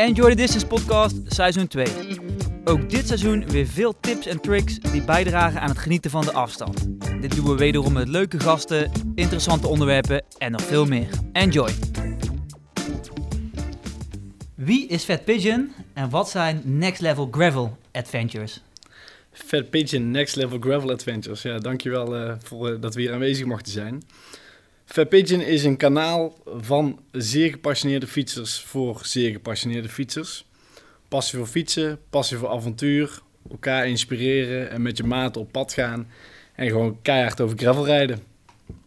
Enjoy the Distance podcast seizoen 2. Ook dit seizoen weer veel tips en tricks die bijdragen aan het genieten van de afstand. Dit doen we wederom met leuke gasten, interessante onderwerpen en nog veel meer. Enjoy! Wie is Fat Pigeon en wat zijn Next Level Gravel Adventures? Fat Pigeon Next Level Gravel Adventures. Ja, dankjewel uh, voor uh, dat we hier aanwezig mochten zijn. Fat Pigeon is een kanaal van zeer gepassioneerde fietsers voor zeer gepassioneerde fietsers. Passie voor fietsen, passie voor avontuur, elkaar inspireren en met je maat op pad gaan. En gewoon keihard over gravel rijden.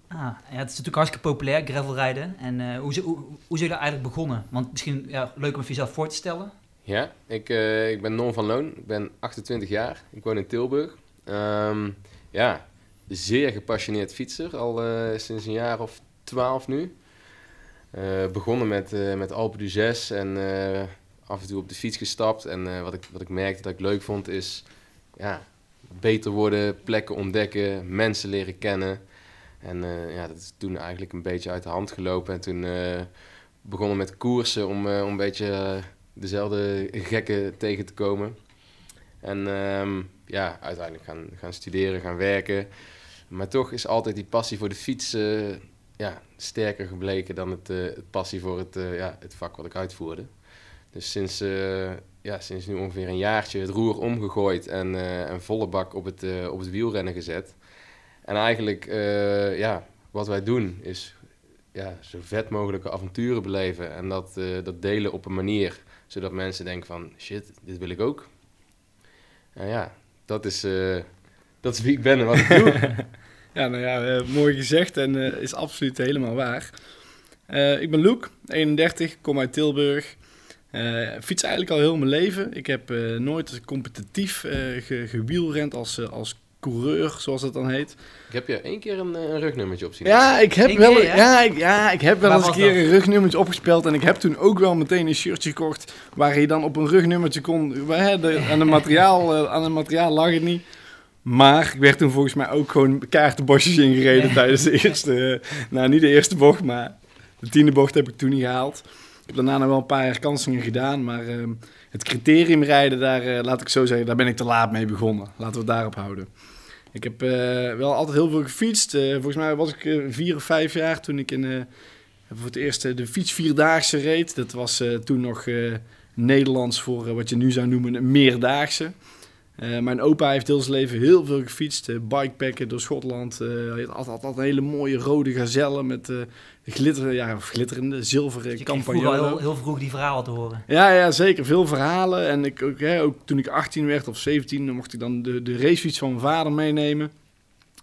Ah, ja, het is natuurlijk hartstikke populair, gravel rijden. En uh, hoe, hoe, hoe zijn jullie eigenlijk begonnen? Want misschien ja, leuk om het jezelf voor te stellen. Ja, ik, uh, ik ben Non van Loon. Ik ben 28 jaar. Ik woon in Tilburg. Um, ja, zeer gepassioneerd fietser, al uh, sinds een jaar of twaalf nu. Uh, begonnen met, uh, met Alpe d'Huez en af en toe op de fiets gestapt. En wat, ik, wat ik merkte dat ik leuk vond is ja, beter worden, plekken ontdekken, mensen leren kennen. En ja, dat is toen eigenlijk een beetje uit de hand gelopen. En toen begonnen met koersen om, om een beetje dezelfde gekken tegen te komen. En um, ja, uiteindelijk gaan, gaan studeren, gaan werken. Maar toch is altijd die passie voor de fiets uh, ja, sterker gebleken dan het, het passie voor het, uh, ja, het vak wat ik uitvoerde. Dus sinds, ja, sinds nu ongeveer een jaartje het roer omgegooid en een volle bak op het, op het wielrennen gezet. En eigenlijk, ja, wat wij doen is ja, zo vet mogelijke avonturen beleven. En dat, dat delen op een manier zodat mensen denken van, shit, dit wil ik ook. En ja, dat is, uh, dat is wie ik ben en wat ik doe. ja, nou ja, uh, mooi gezegd en uh, is absoluut helemaal waar. ik ben Luc, 31, kom uit Tilburg. fiets eigenlijk al heel mijn leven. Ik heb nooit competitief ge gewielrend als, als coureur, zoals dat dan heet. Ik heb je één keer een, een rugnummertje opzien. Ja, ik heb wel, keer, ja? ja? ik, ja, ik heb wel eens een keer dat? een rugnummertje opgespeeld. En ik heb toen ook wel meteen een shirtje gekocht waar je dan op een rugnummertje kon. Hè, de, aan, het materiaal, aan het materiaal lag het niet. Maar ik werd toen volgens mij ook gewoon kaartenbosjes ingereden tijdens de eerste, nou niet de eerste bocht, maar de tiende bocht heb ik toen niet gehaald. Ik heb daarna nog wel een paar herkansingen gedaan, maar uh, het criterium rijden, daar uh, laat ik zo zeggen, daar ben ik te laat mee begonnen. Laten we het daarop houden. Ik heb uh, wel altijd heel veel gefietst. Uh, volgens mij was ik uh, vier of vijf jaar toen ik in, voor het eerst de fietsvierdaagse reed. Dat was toen nog Nederlands voor wat je nu zou noemen een meerdaagse. mijn opa heeft heel zijn leven heel veel gefietst. bikepacken door Schotland. hij had altijd, altijd een hele mooie rode gazelle met glitter, ja, glitterende zilveren dus. Heel, heel vroeg die verhalen te horen. Ja, ja, zeker. Veel verhalen. En ik, ook, hè, ook toen ik 18 werd of 17, dan mocht ik dan de, de racefiets van mijn vader meenemen.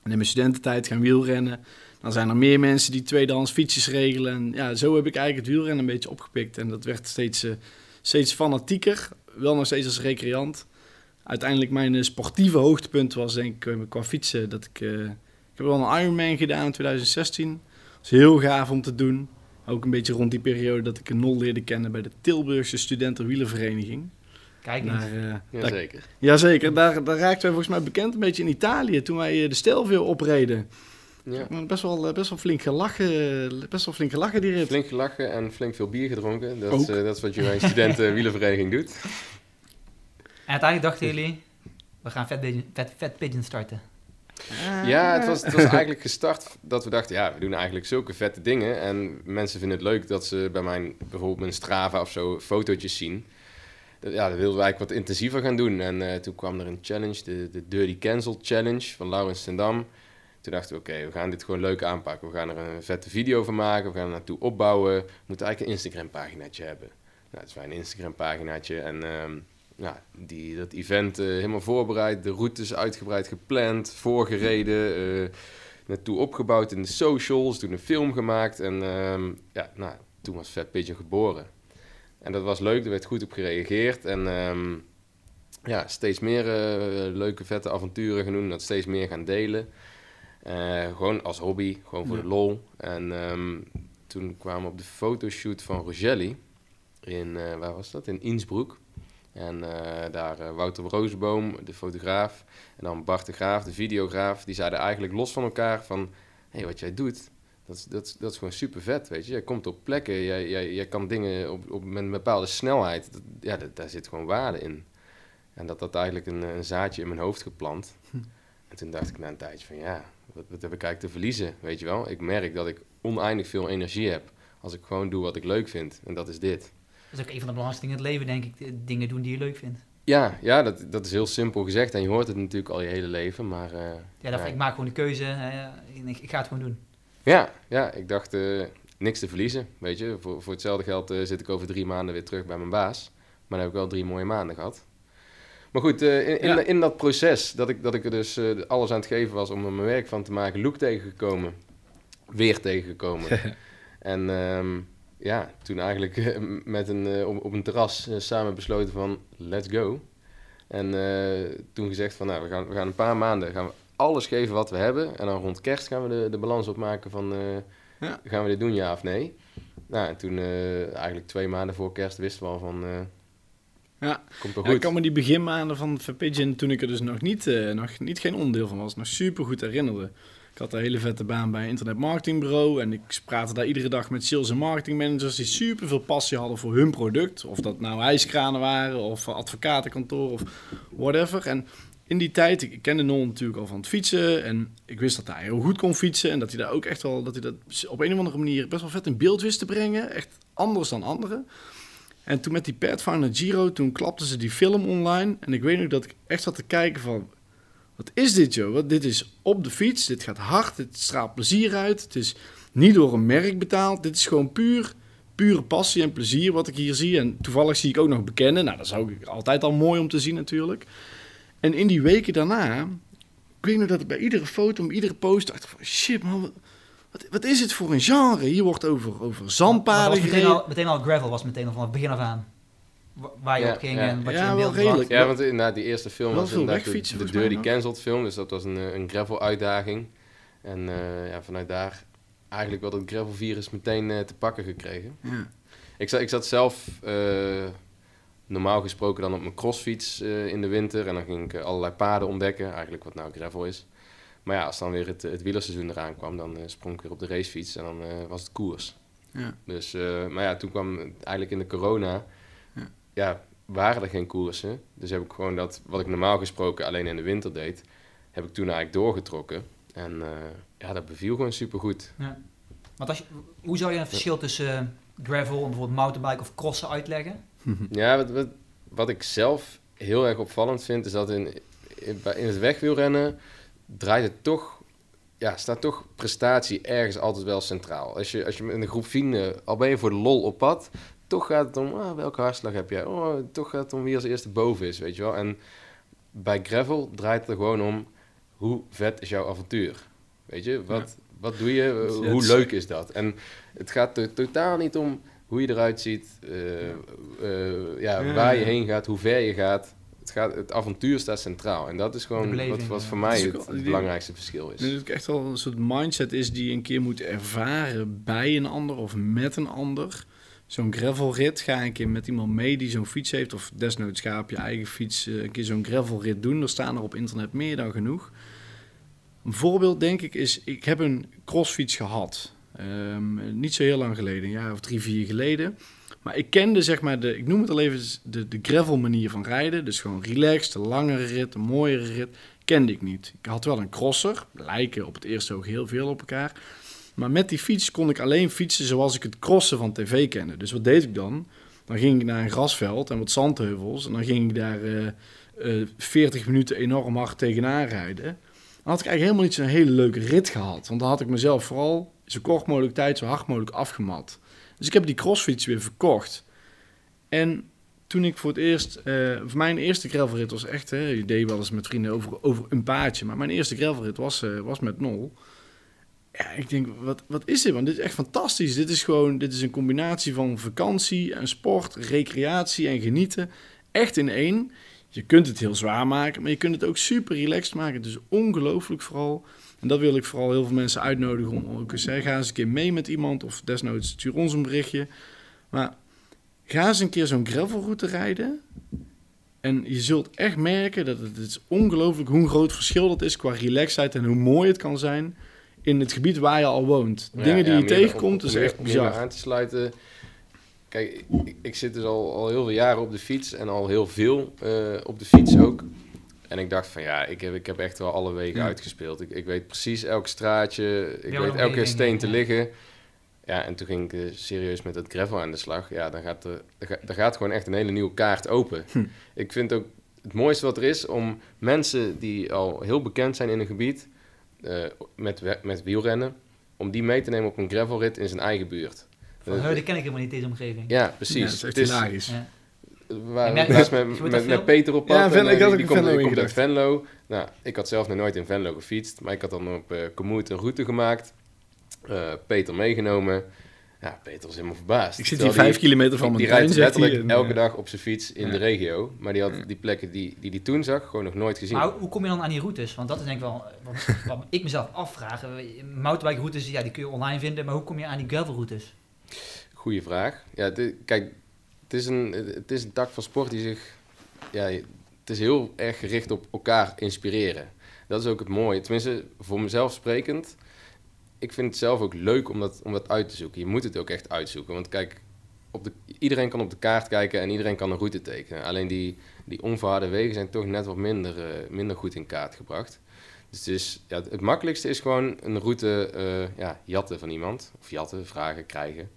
En in mijn studententijd gaan wielrennen. Dan zijn er meer mensen die tweedehands fietsjes regelen. En ja, zo heb ik eigenlijk het wielrennen een beetje opgepikt. En dat werd steeds, uh, steeds fanatieker. Wel nog steeds als recreant. Uiteindelijk mijn uh, sportieve hoogtepunt was denk ik qua fietsen. Dat ik, ik heb wel een Ironman gedaan in 2016 is heel gaaf om te doen. Ook een beetje rond die periode dat ik een nol leerde kennen bij de Tilburgse Studentenwielenvereniging. Kijk eens. Daar, uh, jazeker. jazeker, daar, daar raakten wij volgens mij bekend een beetje in Italië toen wij de Stelvio opreden. Ja. Best, wel, best wel flink gelachen, best wel flink gelachen die rit. Flink gelachen en flink veel bier gedronken. Dat, is, uh, dat is wat je bij een studentenwielenvereniging doet. En uiteindelijk dachten jullie, we gaan Fat Pigeon, Fat, Fat Pigeon starten. Ja, het was, het was eigenlijk gestart dat we dachten, ja, we doen eigenlijk zulke vette dingen. En mensen vinden het leuk dat ze bij mijn, bijvoorbeeld mijn Strava of zo, fotootjes zien. Ja, dat wilden we eigenlijk wat intensiever gaan doen. En uh, toen kwam er een challenge, de, de Dirty Cancel Challenge van Laurens Sendam. Toen dachten we, oké, we gaan dit gewoon leuk aanpakken. We gaan er een vette video van maken, we gaan er naartoe opbouwen. We moeten eigenlijk een Instagram-paginaatje hebben. Nou, is een Instagram-paginaatje en... Um, nou, die, dat event uh, helemaal voorbereid, de routes uitgebreid gepland, voorgereden, uh, naartoe opgebouwd in de socials, toen een film gemaakt en um, ja, nou, toen was Fat Pigeon geboren. En dat was leuk, er werd goed op gereageerd en um, ja, steeds meer uh, leuke vette avonturen gaan doen, dat steeds meer gaan delen. gewoon als hobby, gewoon voor ja. de lol. En um, toen kwamen we op de fotoshoot van Rogelli in, waar was dat? In Innsbruck. En uh, daar uh, Wouter Roosboom, de fotograaf, en dan Bart de Graaf, de videograaf, die zeiden eigenlijk los van elkaar van... hé, hey, wat jij doet, Dat is, dat, is, dat is gewoon super vet, weet je. Je komt op plekken, jij, jij, jij kan dingen op, op, met een bepaalde snelheid. ja, dat, daar zit gewoon waarde in. En dat dat eigenlijk een, een zaadje in mijn hoofd geplant. Hm. En toen dacht ik na een tijdje van ja, wat, wat heb ik eigenlijk te verliezen, weet je wel. Ik merk dat ik oneindig veel energie heb als ik gewoon doe wat ik leuk vind. En dat is dit. Dat is ook een van de belangrijkste dingen in het leven, denk ik. Dingen doen die je leuk vindt. Ja, ja dat, dat is heel simpel gezegd. En je hoort het natuurlijk al je hele leven, maar... Uh, ja, dat, ik maak gewoon de keuze. ik, ik, ga het gewoon doen. Ja, ja ik dacht uh, niks te verliezen, weet je. Voor, voor hetzelfde geld uh, zit ik over drie maanden weer terug bij mijn baas. Maar dan heb ik wel drie mooie maanden gehad. Maar goed, in, in, in, dat proces dat ik, dat ik er dus alles aan het geven was om er mijn werk van te maken, Loek tegengekomen. Weer tegengekomen. en... Um, ja, toen eigenlijk eh, met een, eh, op, op, een terras eh, samen besloten van let's go. En toen gezegd van nou, we gaan, we gaan een paar maanden gaan we alles geven wat we hebben. En dan rond kerst gaan we de, de balans opmaken van ja. gaan we dit doen ja of nee. Nou, en toen eigenlijk twee maanden voor kerst wisten we al van ja. Komt goed. ik kan me die beginmaanden van Pigeon, toen ik er dus nog niet, nog niet geen onderdeel van was, nog super goed herinneren. Ik had een hele vette baan bij een internetmarketingbureau. En ik praatte daar iedere dag met sales en marketing managers die super veel passie hadden voor hun product. Of dat nou ijskranen waren of advocatenkantoor of whatever. En in die tijd, ik kende Non natuurlijk al van het fietsen. En ik wist dat hij heel goed kon fietsen. En dat hij daar ook echt wel, dat hij dat op een of andere manier best wel vet in beeld wist te brengen. Echt anders dan anderen. En toen met die Pathfinder Giro, toen klapten ze die film online. En ik weet nog dat ik echt zat te kijken van wat is dit, joh? Wat, dit is op de fiets, dit gaat hard, het straalt plezier uit. Het is niet door een merk betaald. Dit is gewoon puur, pure passie en plezier wat ik hier zie. En toevallig zie ik ook nog bekennen. Nou, dat is ook altijd al mooi om te zien natuurlijk. En in die weken daarna, ik weet nog dat ik bij iedere foto, bij iedere post dacht van... Shit, man, wat, wat, is het voor een genre? Hier wordt over, over zandpaden meteen al, meteen al gravel was meteen al van het begin af aan waar je op ging en wat je in beeld redelijk. Ja, want inderdaad, die eerste film was inderdaad de, de Dirty die Cancelled film. Dus dat was een, eh, een gravel-uitdaging. En uh, ja, vanuit daar eigenlijk wel dat gravel-virus meteen uh, te pakken gekregen. Ja. Ik, zat, ik zat zelf uh, normaal gesproken dan op mijn crossfiets in de winter. En dan ging ik allerlei paden ontdekken, eigenlijk wat nou gravel is. Maar ja, als dan weer het, het wielerseizoen eraan kwam, dan sprong ik weer op de racefiets en dan was het koers. Ja. Dus, maar ja, toen kwam eigenlijk in de corona ja, waren er geen koersen. Dus heb ik gewoon dat, wat ik normaal gesproken alleen in de winter deed, heb ik toen eigenlijk doorgetrokken. En uh, ja, dat beviel gewoon supergoed. Ja. Want als je, hoe zou je een verschil tussen uh, gravel en bijvoorbeeld mountainbike of crossen uitleggen? ja, wat, wat, wat, ik zelf heel erg opvallend vind, is dat in, in, in het wegwielrennen draait het toch ja, staat toch prestatie ergens altijd wel centraal. Als je, als je met een groep vrienden, al ben je voor de lol op pad, toch gaat het om ah, welke hartslag heb jij. Oh, toch gaat het om wie als eerste boven is, weet je wel. En bij gravel draait het er gewoon om hoe vet is jouw avontuur. Weet je, wat, wat doe je, hoe leuk is dat? En het gaat er totaal niet om hoe je eruit ziet, uh, uh, ja, waar je heen gaat, hoe ver je gaat. Het, gaat. het avontuur staat centraal. En dat is gewoon wat, wat voor mij het, belangrijkste verschil is. Dat het echt wel een soort mindset is die je een keer moet ervaren bij een ander of met een ander zo'n gravelrit. Ga een keer met iemand mee die zo'n fiets heeft. Of desnoods ga op je eigen fiets eh, een keer zo'n gravelrit doen. Er staan er op internet meer dan genoeg. Een voorbeeld denk ik is, ik heb een crossfiets gehad. Um, niet zo heel lang geleden, een jaar of drie, vier geleden. Maar ik kende zeg maar, de, ik noem het al even de, de gravel manier van rijden. Dus gewoon relaxed, een langere rit, een mooiere rit. Kende ik niet. Ik had wel een crosser, lijken op het eerste oog heel veel op elkaar. Maar met die fiets kon ik alleen fietsen zoals ik het crossen van tv kende. Dus wat deed ik dan? Dan ging ik naar een grasveld en wat zandheuvels. En dan ging ik daar uh, uh, 40 minuten enorm hard tegenaan rijden. Dan had ik eigenlijk helemaal niet zo'n hele leuke rit gehad. Want dan had ik mezelf vooral zo kort mogelijk tijd, zo hard mogelijk afgemat. Dus ik heb die crossfiets weer verkocht. En toen ik voor het eerst... Uh, voor mijn eerste gravelrit was echt... Hè, je deed wel eens met vrienden over, over een paardje. Maar mijn eerste gravelrit was, was met Nol. Ja, ik denk, wat, wat is dit? Want dit is echt fantastisch. Dit is gewoon, dit is een combinatie van vakantie en sport, recreatie en genieten. Echt in één. Je kunt het heel zwaar maken, maar je kunt het ook super relaxed maken. Dus ongelooflijk vooral. En dat wil ik vooral heel veel mensen uitnodigen om ook eens, ga eens een keer mee met iemand of desnoods stuur ons een berichtje. Maar ga eens een keer zo'n gravelroute rijden. En je zult echt merken dat het is ongelooflijk hoe groot verschil dat is qua relaxedheid en hoe mooi het kan zijn in het gebied waar je al woont. Dingen die je tegenkomt, is echt bizar. aan te sluiten. Kijk, ik, ik, zit dus al, al heel veel jaren op de fiets en al heel veel uh, op de fiets ook. En ik dacht van ja, ik heb, ik heb echt wel alle wegen uitgespeeld. Ik, ik weet precies elk straatje, ik weet elke steen te liggen. Ja, en toen ging ik uh, serieus met het gravel aan de slag. Ja, dan gaat er, er gaat gewoon echt een hele nieuwe kaart open. Hm. Ik vind ook het mooiste wat er is om mensen die al heel bekend zijn in een gebied uh, met, met wielrennen, om die mee te nemen op een gravelrit in zijn eigen buurt. Van, uh, die ken ik helemaal niet, deze omgeving. Ja, precies. Ja, het is hilarisch. Ja. We waren met, met, met, Peter op pad. Ja, Venlo, ik had ook die komt, Venlo komt uit Venlo. Nou, ik had zelf nog nooit in Venlo gefietst, maar ik had dan op uh, Komoot een route gemaakt. Uh, Peter meegenomen. Ja, Peter was helemaal verbaasd. Ik zit hier vijf kilometer van mijn Die rijdt letterlijk elke dag op zijn fiets in de regio. Maar die had die plekken die hij die toen zag gewoon nog nooit gezien. Maar hoe kom je dan aan die routes? Want dat is denk ik wel wat, wat ik mezelf afvraag. Mountainbike routes, ja, die kun je online vinden. Maar hoe kom je aan die gravel routes? Goeie vraag. Ja, kijk, het is, een, het is een tak van sport die zich... Ja, het is heel erg gericht op elkaar inspireren. Dat is ook het mooie. Tenminste, voor mezelf sprekend ik vind het zelf ook leuk om dat, om dat uit te zoeken. Je moet het ook echt uitzoeken. Want kijk, op de, iedereen kan op de kaart kijken en iedereen kan een route tekenen. Alleen die, die onverharde wegen zijn toch net wat minder, uh, minder goed in kaart gebracht. Dus het, is, ja, het makkelijkste is gewoon een route uh, ja, jatten van iemand. Of jatten, vragen, krijgen.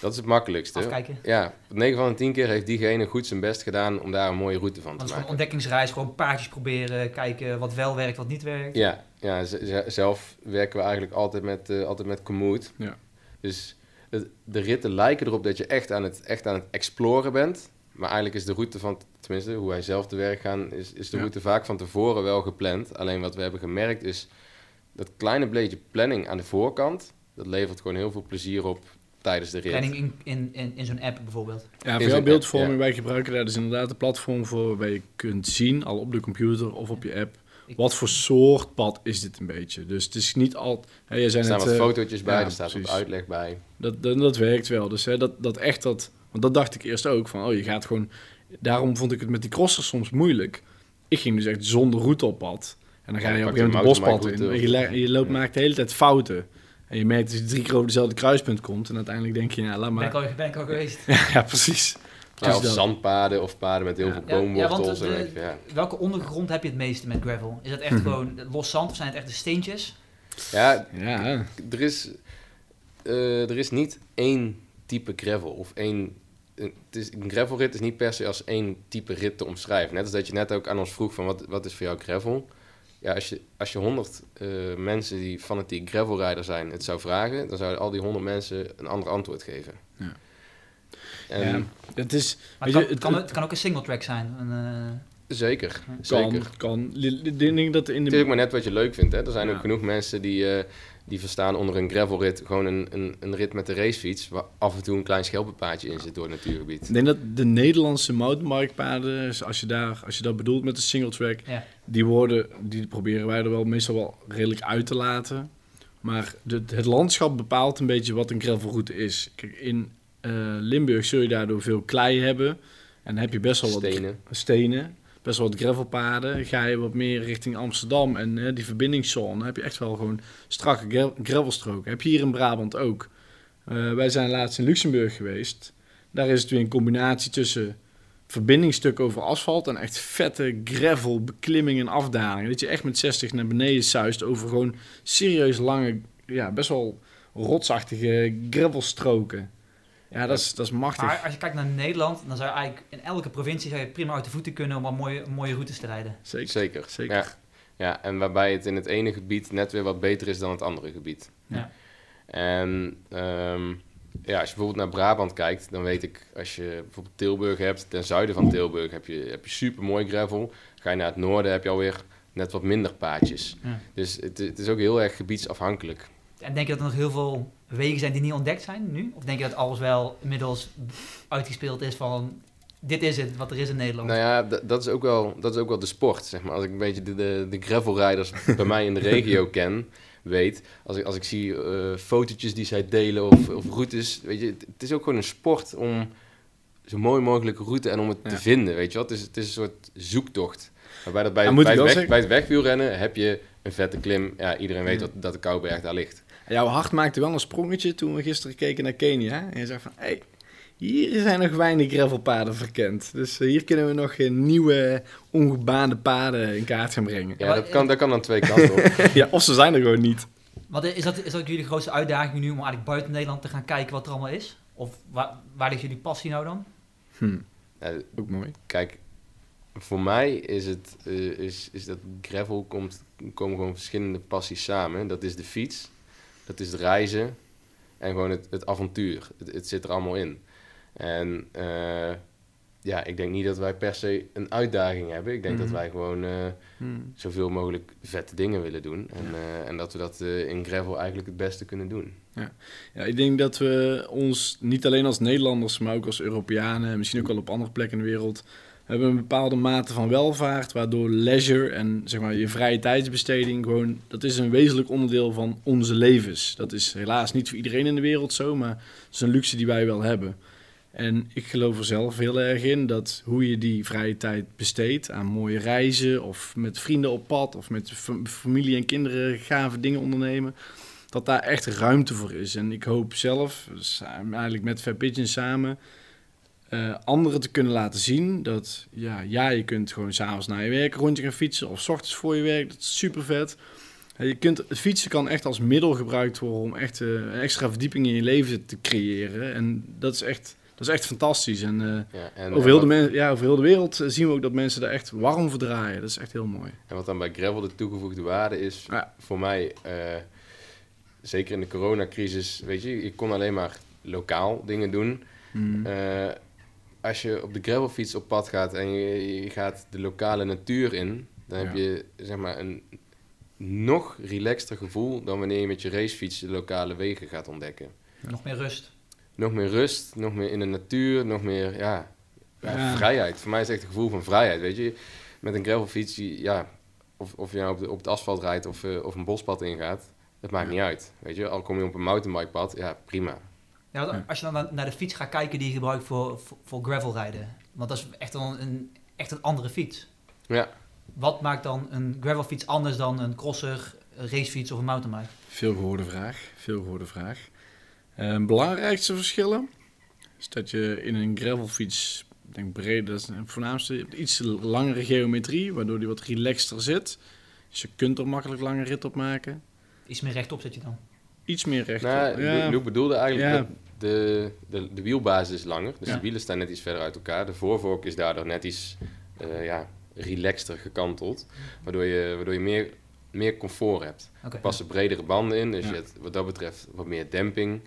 Dat is het makkelijkste. Afkijken. Ja, 9 van de 10 keer heeft diegene goed zijn best gedaan om daar een mooie route van te maken. Een ontdekkingsreis, gewoon paardjes proberen, kijken wat wel werkt, wat niet werkt. Ja, ja zelf werken we eigenlijk altijd met, uh, altijd met Komoot. Ja. Dus de, de, ritten lijken erop dat je echt aan, het, echt aan het exploren bent. Maar eigenlijk is de route van, tenminste hoe wij zelf te werk gaan, is, is de route vaak van tevoren wel gepland. Alleen wat we hebben gemerkt is dat kleine beetje planning aan de voorkant, dat levert gewoon heel veel plezier op tijdens de rit. Training in, in, in, in zo'n app bijvoorbeeld. Ja, voor jouw beeldvorming, wij gebruiken daar dus inderdaad een platform voor waar je kunt zien, al op de computer of op je app, wat voor soort pad is dit een beetje. Dus het is niet al... Hè, er staan wat uh, fotootjes bij, er staat wat uitleg bij. Dat, dat, dat werkt wel. Dus hè, dat, dat echt dat... Want dat dacht ik eerst ook, van oh, je gaat gewoon... Daarom vond ik het met die crossers soms moeilijk. Ik ging dus echt zonder route op pad. En dan ga je op een gegeven moment de bospad in. En je, je loopt, maakt de hele tijd fouten. En je merkt dat je drie keer over dezelfde kruispunt komt. En uiteindelijk denk je, ja, laat maar. Ben ik al, ben ik al geweest. ja, precies. Ja, of zandpaden of paden met heel veel boomwortels. Ja, ja, welke ondergrond heb je het meeste met gravel? Is dat echt mhm. gewoon los zand of zijn het echt de steentjes? Ja, ja. Er, is, uh, er is niet één type gravel of één... Het is, een gravelrit is niet per se als één type rit te omschrijven. Net als dat je net ook aan ons vroeg van wat, wat is voor jou gravel? ja, als je, als je 100 uh, eh, mensen die fanatiek gravelrijder zijn het zou vragen, dan zouden al die 100 mensen een ander antwoord geven. Ja. En, ja, het is. Maar het, kan, het, kan, het kan ook een single track zijn. Een, uh... Zeker, kan, zeker. Kan, Ik denk dat in de... Het is maar net wat je leuk vindt. Hè? Er zijn ook genoeg mensen die, uh, die verstaan onder een gravelrit gewoon een, een, een rit met de racefiets, waar af en toe een klein schelpenpaadje in zit door het natuurgebied. Ik denk dat de Nederlandse mountainbikepaden, als je, daar, als je dat bedoelt met de single track, ja. die worden, die proberen wij er wel meestal wel redelijk uit te laten. Maar de, het landschap bepaalt een beetje wat een gravelroute is. Kijk, in Limburg zul je daardoor veel klei hebben. En dan heb je best wel stenen. wat stenen best wel wat gravelpaden. Ga je wat meer richting Amsterdam en uh, die verbindingszone, heb je echt wel gewoon strakke gravelstroken. Heb je hier in Brabant ook. Uh, wij zijn laatst in Luxemburg geweest. Daar is het weer een combinatie tussen verbindingstuk over asfalt en echt vette gravel, beklimming en afdaling. Dat je echt met 60 naar beneden zuist over gewoon serieus lange, ja, best wel rotsachtige gravelstroken. Ja, dat is, dat is machtig. Maar als je kijkt naar Nederland, dan zou je eigenlijk in elke provincie zou je prima uit de voeten kunnen om een mooie, mooie routes te rijden. Zeker. Zeker. Zeker. Ja. ja, en waarbij het in het ene gebied net weer wat beter is dan het andere gebied. Ja. En um, ja, als je bijvoorbeeld naar Brabant kijkt, dan weet ik, als je bijvoorbeeld Tilburg hebt, ten zuiden van Tilburg heb je, heb je super mooi gravel. Ga je naar het noorden, heb je alweer net wat minder paadjes. Ja. Dus het, het is ook heel erg gebiedsafhankelijk. En denk je dat er nog heel veel wegen zijn die niet ontdekt zijn nu? Of denk je dat alles wel inmiddels uitgespeeld is van dit is het, wat er is in Nederland? Nou ja, dat is ook wel, dat is ook wel de sport, zeg maar. Als ik een beetje de, de, de gravelrijders bij mij in de regio ken, weet, als ik, als ik zie uh, fotootjes die zij delen of, of routes, weet je, het, is ook gewoon een sport om zo mooi mogelijke route en om het te vinden, weet je wat? Het is, het is een soort zoektocht. Waarbij dat bij, bij, het weg, bij het wegwielrennen heb je een vette klim. Ja, iedereen weet dat, dat de Kouberg daar ligt. Jouw hart maakte wel een sprongetje toen we gisteren keken naar Kenia. En je zei van, hé, hey, hier zijn nog weinig gravelpaden verkend. Dus eh, hier kunnen we nog uh, nieuwe ongebaande paden in kaart gaan brengen. Ja, dat kan, dat kan aan twee kanten op. ja, of ze zijn er gewoon niet. Wat is dat, is dat jullie de grootste uitdaging nu om eigenlijk buiten Nederland te gaan kijken wat er allemaal is? Of waar, waar ligt jullie passie nou dan? Hm. Ja, ook mooi. Kijk, voor mij is het uh, is, is dat gravel komt, komen gewoon verschillende passies samen. Dat is de fiets, dat is het reizen en gewoon het, het avontuur. Het, het zit er allemaal in. En uh, ja, ik denk niet dat wij per se een uitdaging hebben. Ik denk mm dat mhm. wij gewoon uh, mm. zoveel mogelijk vette dingen willen doen. En, uh, en dat we dat in gravel eigenlijk het beste kunnen doen. Ja. ja, ik denk dat we ons niet alleen als Nederlanders, maar ook als Europeanen, misschien ook wel op andere plekken in de wereld, hebben een bepaalde mate van welvaart, waardoor leisure en zeg maar je vrije tijdsbesteding gewoon, dat is een wezenlijk onderdeel van onze levens. Dat is helaas niet voor iedereen in de wereld zo, maar het is een luxe die wij wel hebben. En ik geloof er zelf heel erg in dat hoe je die vrije tijd besteedt aan mooie reizen of met vrienden op pad of met familie en kinderen gave dingen ondernemen, dat daar echt ruimte voor is. En ik hoop zelf, eigenlijk met Pigeon samen, uh, anderen te kunnen laten zien dat ja, ja, je kunt gewoon s'avonds naar je werk rondje gaan fietsen of s ochtends voor je werk. Dat is super vet. Je kunt, het fietsen kan echt als middel gebruikt worden om echt uh, een extra verdieping in je leven te creëren. En dat is echt dat is echt fantastisch. En, uh, ja, en over, heel de ja, over heel de wereld zien we ook dat mensen daar echt warm voor draaien. Dat is echt heel mooi. En wat dan bij gravel de toegevoegde waarde is, voor mij, uh, zeker in de coronacrisis, weet je, ik kon alleen maar lokaal dingen doen. Mm. Als je op de gravelfiets op pad gaat en je, je gaat de lokale natuur in, dan heb je zeg maar een nog relaxter gevoel dan wanneer je met je racefiets de lokale wegen gaat ontdekken. Nog meer rust nog meer rust, nog meer in de natuur, nog meer ja, ja, vrijheid. Voor mij is het echt een gevoel van vrijheid, weet je. Met een gravelfiets, ja, of, of je nou op, de, op het asfalt rijdt of, uh, of een bospad ingaat, dat maakt niet uit, weet je. Al kom je op een mountainbikepad, ja, prima. Ja, als je dan naar de fiets gaat kijken die je gebruikt voor, voor, gravelrijden, want dat is echt een, een, echt een andere fiets. Ja. Wat maakt dan een gravelfiets anders dan een crosser, een racefiets of een mountainbike? Veel gehoorde vraag, veel gehoorde vraag. Uh, belangrijkste verschillen is dat je in een gravelfiets, ik denk breder, dat is het voornaamste, iets langere geometrie, waardoor die wat relaxter zit. Dus je kunt er makkelijk lange rit op maken. Iets meer rechtop zit je dan? Iets meer rechtop. Nou, ja. Luke bedoelde eigenlijk dat de, de, de wielbasis is langer, dus de wielen staan net iets verder uit elkaar. De voorvork is daardoor net iets uh, ja, relaxter gekanteld, waardoor je, waardoor je meer, meer comfort hebt. Er passen bredere banden in, dus je hebt wat dat betreft wat meer demping.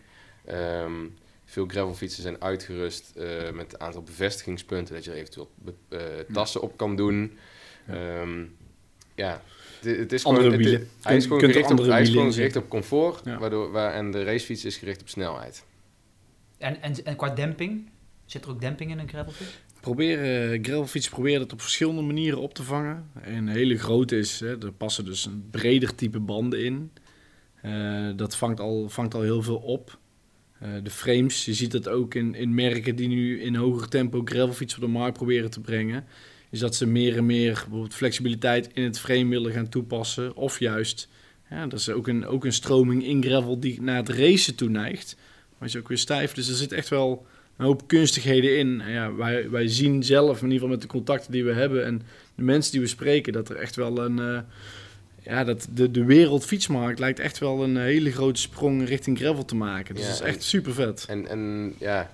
Um, veel gravelfietsen zijn uitgerust uh, met een aantal bevestigingspunten, dat je er eventueel uh, tassen op kan doen. Ja, um, ja het, is andere gewoon, wielen. hij is gewoon gericht op, hij is gewoon gericht op comfort, ja. waardoor, waar, en de racefiets is gericht op snelheid. En, en, en qua demping? Zit er ook demping in een gravelfiets? Proberen, uh, gravelfiets proberen dat op verschillende manieren op te vangen. Een hele grote is, hè, er passen dus een breder type banden in. Uh, dat vangt al, vangt al heel veel op. Eh, de frames, je ziet dat ook in, in merken die nu in hoger tempo gravelfiets op de markt proberen te brengen. Is dat ze meer en meer bijvoorbeeld flexibiliteit in het frame willen gaan toepassen. Of juist, ja, dat is ook een, ook een stroming in gravel die naar het racen toe neigt. Maar is ook weer stijf. Dus er zit echt wel een hoop kunstigheden in. En ja, wij, wij zien zelf, in ieder geval met de contacten die we hebben en de mensen die we spreken, dat er echt wel een... Uh, ja, dat de, de wereldfietsmarkt lijkt echt wel een hele grote sprong richting gravel te maken. Dus dat is echt super vet. En, en ja,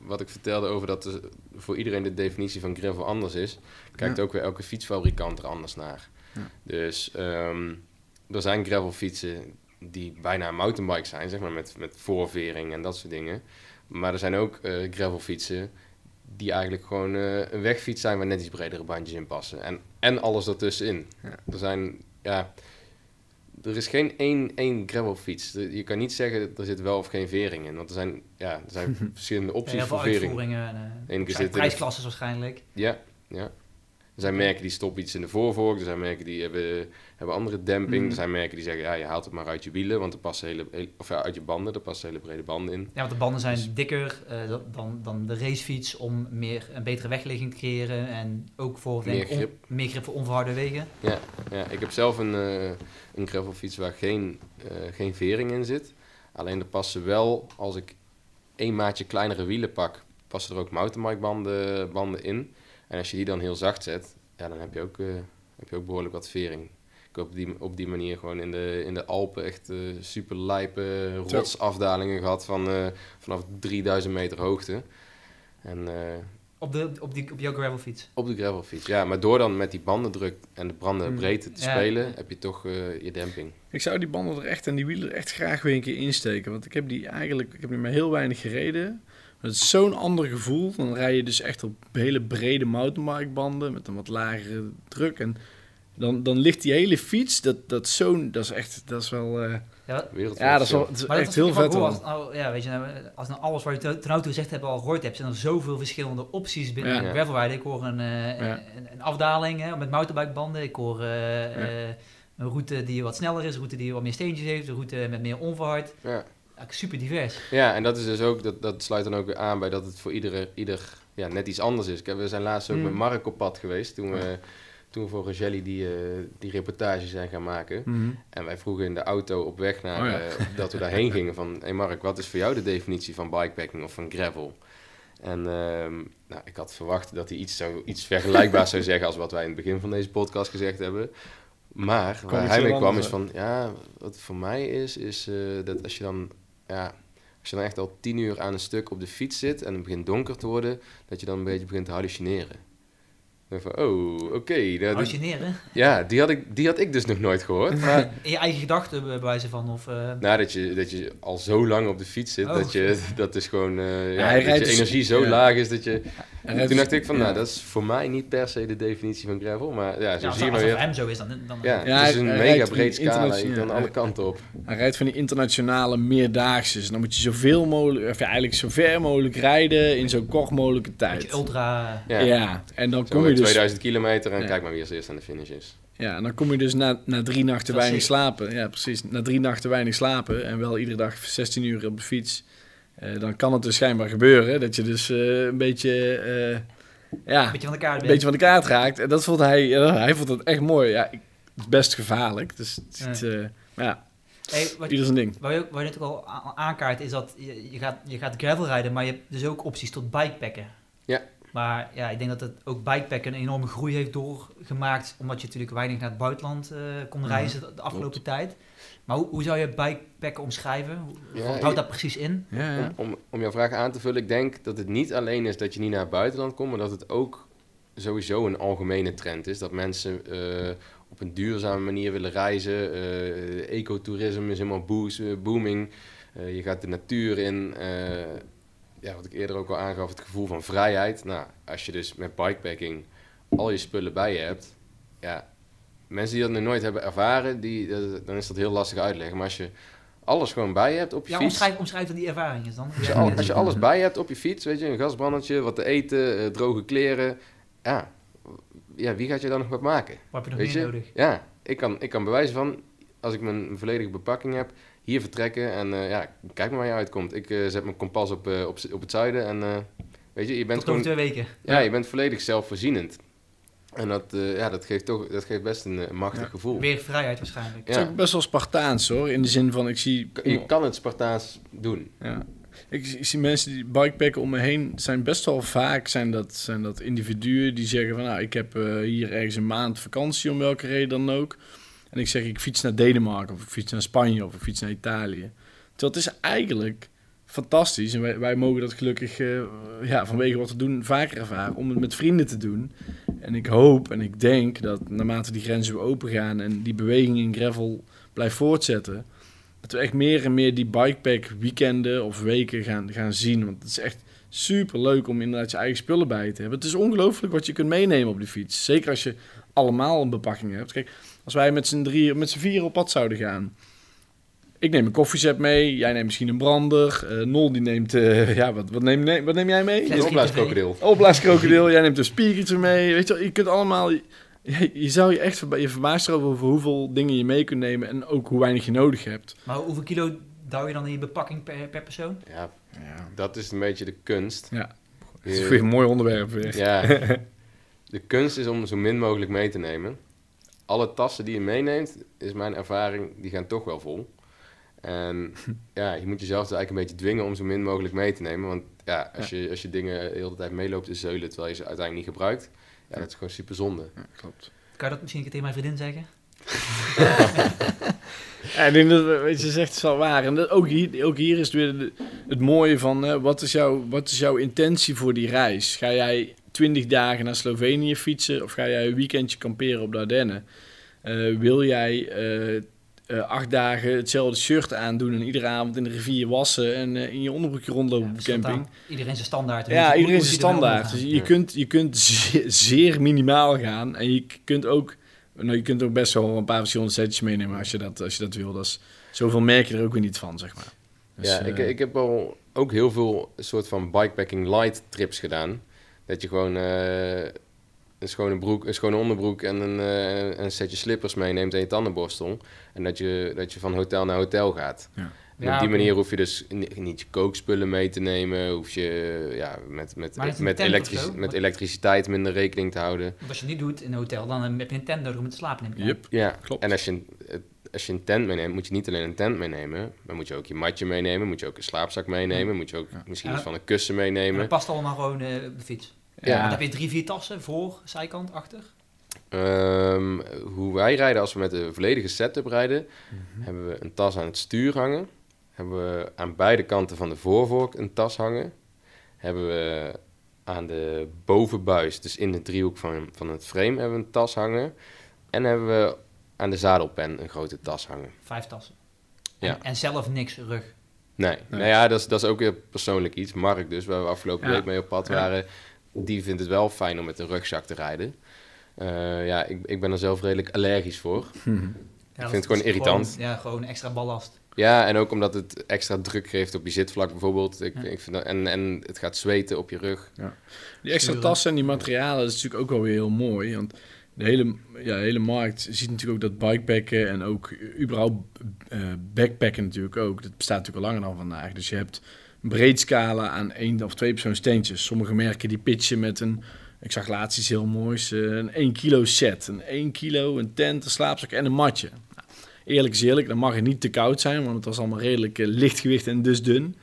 wat ik vertelde over dat voor iedereen de definitie van gravel anders is, kijkt ook weer elke fietsfabrikant er anders naar. Ja. Dus um, er zijn gravelfietsen die bijna mountainbike zijn, zeg maar, met, met voorvering en dat soort dingen. Maar er zijn ook uh, gravelfietsen die eigenlijk gewoon uh, een wegfiets zijn waar net iets bredere bandjes in passen. En, en alles ertussenin. Ja. Er zijn ja, er is geen één, één gravelfiets. Je kan niet zeggen er zit wel of geen vering in. Want er zijn, ja, er zijn verschillende opties ja, voor vering. uitvoeringen. Uh, prijsklasses waarschijnlijk. Ja, ja. Er zijn merken die stoppen iets in de voorvork. Er zijn merken die hebben, hebben andere demping. Mhm. Er zijn merken die zeggen, ja, je haalt het maar uit je wielen, want er passen hele, hele- of ja, uit je banden, er passen hele brede banden in. Ja, want de banden zijn Dus- dikker eh, dan- dan, de racefiets om meer, een betere wegligging te creëren. En ook voor denk, Meer on- grip. meer grip voor onverharde wegen. Ja, ja ik heb zelf een, eh een gravelfiets waar geen, eh, geen vering in zit. Alleen er passen wel, als ik één maatje kleinere wielen pak, passen er ook mountainbike banden, banden in. En als je die dan heel zacht zet, ja, dan heb je ook, eh, heb je ook behoorlijk wat vering. Ik heb op die, op die manier gewoon in de, in de Alpen echt eh, super lijpe rotsafdalingen gehad van, eh, vanaf 3000 meter hoogte. En eh, Op, de, op, die, op jouw gravelfiets. op de gravelfiets, ja. Maar door dan met die bandendruk en de bandenbreedte te Ja. spelen, heb je toch eh, je demping. Ik zou die banden er echt en die wielen er echt graag weer een keer insteken. Want ik heb die eigenlijk, ik heb die maar heel weinig gereden. Het is zo'n ander gevoel. Dan rij je dus echt op hele brede mountainbike banden met een wat lagere druk. En dan, dan ligt die hele fiets, dat, dat zo'n, dat is echt, dat is wel, eh, Ja, Wereldwijd ja, dat is, wel, is maar dat echt is heel vet wel. Als, nou, ja, weet je, nou, als nou alles wat je ten auto gezegd hebt al gehoord hebt, zijn er zoveel verschillende opties binnen Ja. de gravelrijden. Ik hoor een, eh, Ja. een, een afdaling hè, met mountainbikebanden. Ik hoor eh, eh, een route die wat sneller is, een route die wat meer steentjes heeft, een route met meer onverhard. Super divers. ja, en dat is dus ook, dat, dat sluit dan ook weer aan bij dat het voor iedere, ieder ja, net iets anders is. Kijk, we zijn laatst ook Mm. met Mark op pad geweest, toen we, toen we voor Rogelli die, eh, die reportage zijn gaan maken. Mhm. En wij vroegen in de auto op weg naar, Oh ja. eh, dat we daarheen gingen van... Hé hey Mark, wat is voor jou de definitie van bikepacking of van gravel? En ehm, nou, ik had verwacht dat hij iets, zou, iets vergelijkbaars zou zeggen als wat wij in het begin van deze podcast gezegd hebben. Maar waar hij mee kwam is van, ja, wat voor mij is, is eh, dat als je dan... Ja, als je dan echt al tien uur aan een stuk op de fiets zit en het begint donker te worden, dat je dan een beetje begint te hallucineren. Dan van, oh, oké. dat- Hallucineren. ja, die had, ik, die had ik dus nog nooit gehoord. Maar In je eigen gedachten bij wijze van. Of, eh, nou, dat je, dat je al zo lang op de fiets zit, Oh. dat, je, dat is gewoon, eh, ja, dat je dus- energie zo ja. laag is dat je... En Toen dacht ik van, ja. nou, dat is voor mij niet per se de definitie van gravel, maar ja, zo ja, als, zie je als maar het voor weer. hem zo is, dan... dan Ja, Ja, het is hij- een mega rijdt breed scala, je internationaal. kan alle Hij- kanten op. Hij rijdt van die internationale meerdaagse. Dus dan moet je zoveel mogelijk, of ja, eigenlijk zo ver mogelijk rijden in zo kort mogelijke Een tijd. beetje ultra... Ja, Ja, en dan Zo kom je dus 2000 kilometer en Ja. kijk maar wie als eerst aan de finish is. Ja, en dan kom je dus na, na drie nachten weinig slapen. Ja, precies. Na drie nachten weinig slapen en wel iedere dag 16 uur op de fiets. Eh, dan kan het dus schijnbaar gebeuren dat je dus eh, een beetje, eh, ja, Een beetje van de kaart een beetje van de kaart raakt. En dat vond hij, hij vond het echt mooi. Ja, ik, het is best gevaarlijk. Dus het, ja, Hey, wat, ieder zijn ding. Waar je, waar je net ook al aankaart is dat je, je, gaat, je gaat gravel rijden, maar je hebt dus ook opties tot bikepacken. Ja. Maar ja, ik denk dat het ook bikepacken een enorme groei heeft doorgemaakt, omdat je natuurlijk weinig naar het buitenland kon Mhm. reizen de, de afgelopen tijd. Maar hoe, hoe zou je bikepacken omschrijven? Hoe- Ja, wat houdt dat precies in? Ja, ja. Om, om, om jouw vraag aan te vullen, ik denk dat het niet alleen is dat je niet naar het buitenland komt, maar dat het ook sowieso een algemene trend is. Dat mensen eh, op een duurzame manier willen reizen. Eh, ecotourisme is helemaal boost, eh, booming. Eh, je gaat de natuur in. eh, ja, wat ik eerder ook al aangaf, het gevoel van vrijheid. Nou, als je dus met bikepacking al je spullen bij je hebt, ja, mensen die dat nog nooit hebben ervaren, die, eh, dan is dat heel lastig uitleggen. Maar als je alles gewoon bij je hebt op je Ja, fiets. omschrijf, omschrijf dan die ervaring eens dan. Als je, al- als je alles bij je hebt op je fiets, weet je, een gasbrandetje, wat te eten, eh, droge kleren. Ja, ja, wie gaat je dan nog wat maken? Wat heb je nog Weet meer je? nodig? Ja, ik kan, ik kan bewijzen van, als ik mijn volledige bepakking heb, hier vertrekken en eh, ja, kijk maar waar je uitkomt. Ik zet mijn kompas op, op, het zuiden en weet je, je bent Tot over gewoon, twee weken. ja, je bent volledig zelfvoorzienend. En dat, eh, ja, dat geeft toch, dat geeft best een eh, machtig Ja. gevoel. Weer vrijheid waarschijnlijk. Het is Ja. ook best wel Spartaans hoor. In de zin van, ik zie... Je kan het Spartaans doen. Ja. Ik, zie- ik zie mensen die bikepacken om me heen, zijn best wel vaak zijn dat, zijn dat individuen die zeggen van nou, ik heb eh, hier ergens een maand vakantie om welke reden dan ook. En ik zeg ik fiets naar Denemarken of ik fiets naar Spanje of ik fiets naar Italië. Terwijl het is eigenlijk fantastisch en wij, wij mogen dat gelukkig eh, ja, vanwege wat we doen vaker ervaren om het met vrienden te doen. En ik hoop en ik denk dat naarmate die grenzen weer open gaan en die beweging in gravel blijft voortzetten, dat we echt meer en meer die bikepack weekenden of weken gaan, gaan zien. Want het is echt super leuk om inderdaad je eigen spullen bij te hebben. Het is ongelooflijk wat je kunt meenemen op de fiets. Zeker als je allemaal een bepakking hebt. Kijk, als wij met z'n drie, met z'n vier op pad zouden gaan. Ik neem een koffiezet mee, jij neemt misschien een brander. eh, Nol die neemt, eh, ja, wat, wat, neem, neem- wat neem jij mee? Een opblaaskrokodil. Opblaaskrokodil, jij neemt een speakertje mee. Weet je, wel, je kunt allemaal. Je, je zou je echt je verbaasd erover over hoeveel dingen je mee kunt nemen en ook hoe weinig je nodig hebt. Maar hoeveel kilo douw je dan in je bepakking per, per persoon? Ja, Ja, dat is een beetje de kunst. Ja. dat Je- is weer een mooi onderwerp weer. Ja, de kunst is om zo min mogelijk mee te nemen. Alle tassen die je meeneemt, is mijn ervaring, die gaan toch wel vol. En ja, je moet jezelf dus eigenlijk een beetje dwingen om zo min mogelijk mee te nemen. Want ja, als, Je, als je dingen de hele tijd meeloopt te zeulen terwijl je ze uiteindelijk niet gebruikt, ja, dat is gewoon super zonde. Ja, klopt. Kan je dat misschien een keer tegen mijn vriendin zeggen? Ja, ik denk dat, weet je, ze zegt het is wel waar. En dat, ook, hier, ook hier is het weer de- het mooie van, eh, wat, is jouw, wat is jouw intentie voor die reis? Ga jij 20 dagen naar Slovenië fietsen of ga jij een weekendje kamperen op de Ardennen? Eh, wil jij eh, eh, acht dagen hetzelfde shirt aandoen en iedere avond in de rivier wassen en eh, in je onderbroekje rondlopen op de wisselt camping? Iedereen zijn standaard. Ja, iedereen er wel standaard. Dus je Ja. kunt, je kunt zeer, zeer minimaal gaan. En je kunt ook, nou, je kunt ook best wel een paar verschillende setjes meenemen als je dat, als je dat wil. Dat is, zoveel merk je er ook weer niet van, zeg maar. Dus, ja, eh, ik, ik heb al ook heel veel soort van bikepacking light trips gedaan. Dat je gewoon eh, een schone broek, een schone onderbroek en een, eh, een setje slippers meeneemt en je tandenborstel. En dat je, dat je van hotel naar hotel gaat. Ja. En Ja, op die manier hoef je dus ni- niet je kookspullen mee te nemen. Hoef je ja, met, met, met, elektrici- met elektriciteit minder rekening te houden. Want als je niet doet in een hotel, dan heb je een tent nodig om te slapen. neem ik aan. Yep. Ja, Klopt. en als je, als je een tent meeneemt, moet je niet alleen een tent meenemen. Maar moet je ook je matje meenemen, moet je ook een slaapzak meenemen. Moet je ook Ja. misschien Ja. iets van een kussen En meenemen. dat past allemaal gewoon eh, op de fiets. Ja. Dan heb je drie, vier tassen, voor, zijkant, achter. Ehm, hoe wij rijden als we met de volledige setup rijden, Mhm. hebben we een tas aan het stuur hangen. Hebben we aan beide kanten van de voorvork een tas hangen. Hebben we aan de bovenbuis, dus in de driehoek van, van het frame, hebben we een tas hangen. En hebben we aan de zadelpen een grote tas hangen. Vijf tassen. Ja. En, en zelf niks rug. Nee, Nee. nou ja, dat is, dat is ook weer persoonlijk iets. Mark dus, waar we afgelopen Ja. week mee op pad Ja. waren, die vindt het wel fijn om met een rugzak te rijden. Eh, ja, ik, ik ben er zelf redelijk allergisch voor. Mhm. Ja, vind het gewoon irritant. ja, gewoon extra ballast. Ja, en ook omdat het extra druk geeft op je zitvlak bijvoorbeeld. Ik, Ja. ik vind dat, en, en het gaat zweten op je rug. Die extra tassen en die materialen, dat is natuurlijk ook wel weer heel mooi. Want de hele, ja, de hele markt ziet natuurlijk ook dat bikepacken en ook überhaupt eh, backpacken natuurlijk ook. Dat bestaat natuurlijk al langer dan vandaag. Dus je hebt breed scala aan één of twee persoon steentjes. Sommige merken die pitchen met een, ik zag laatst iets heel moois, eh, een 1 kilo set. Een 1 kilo, een tent, een slaapzak en een matje. Nou, eerlijk is eerlijk, dan mag het niet te koud zijn, want het was allemaal redelijk eh, lichtgewicht en dus dun.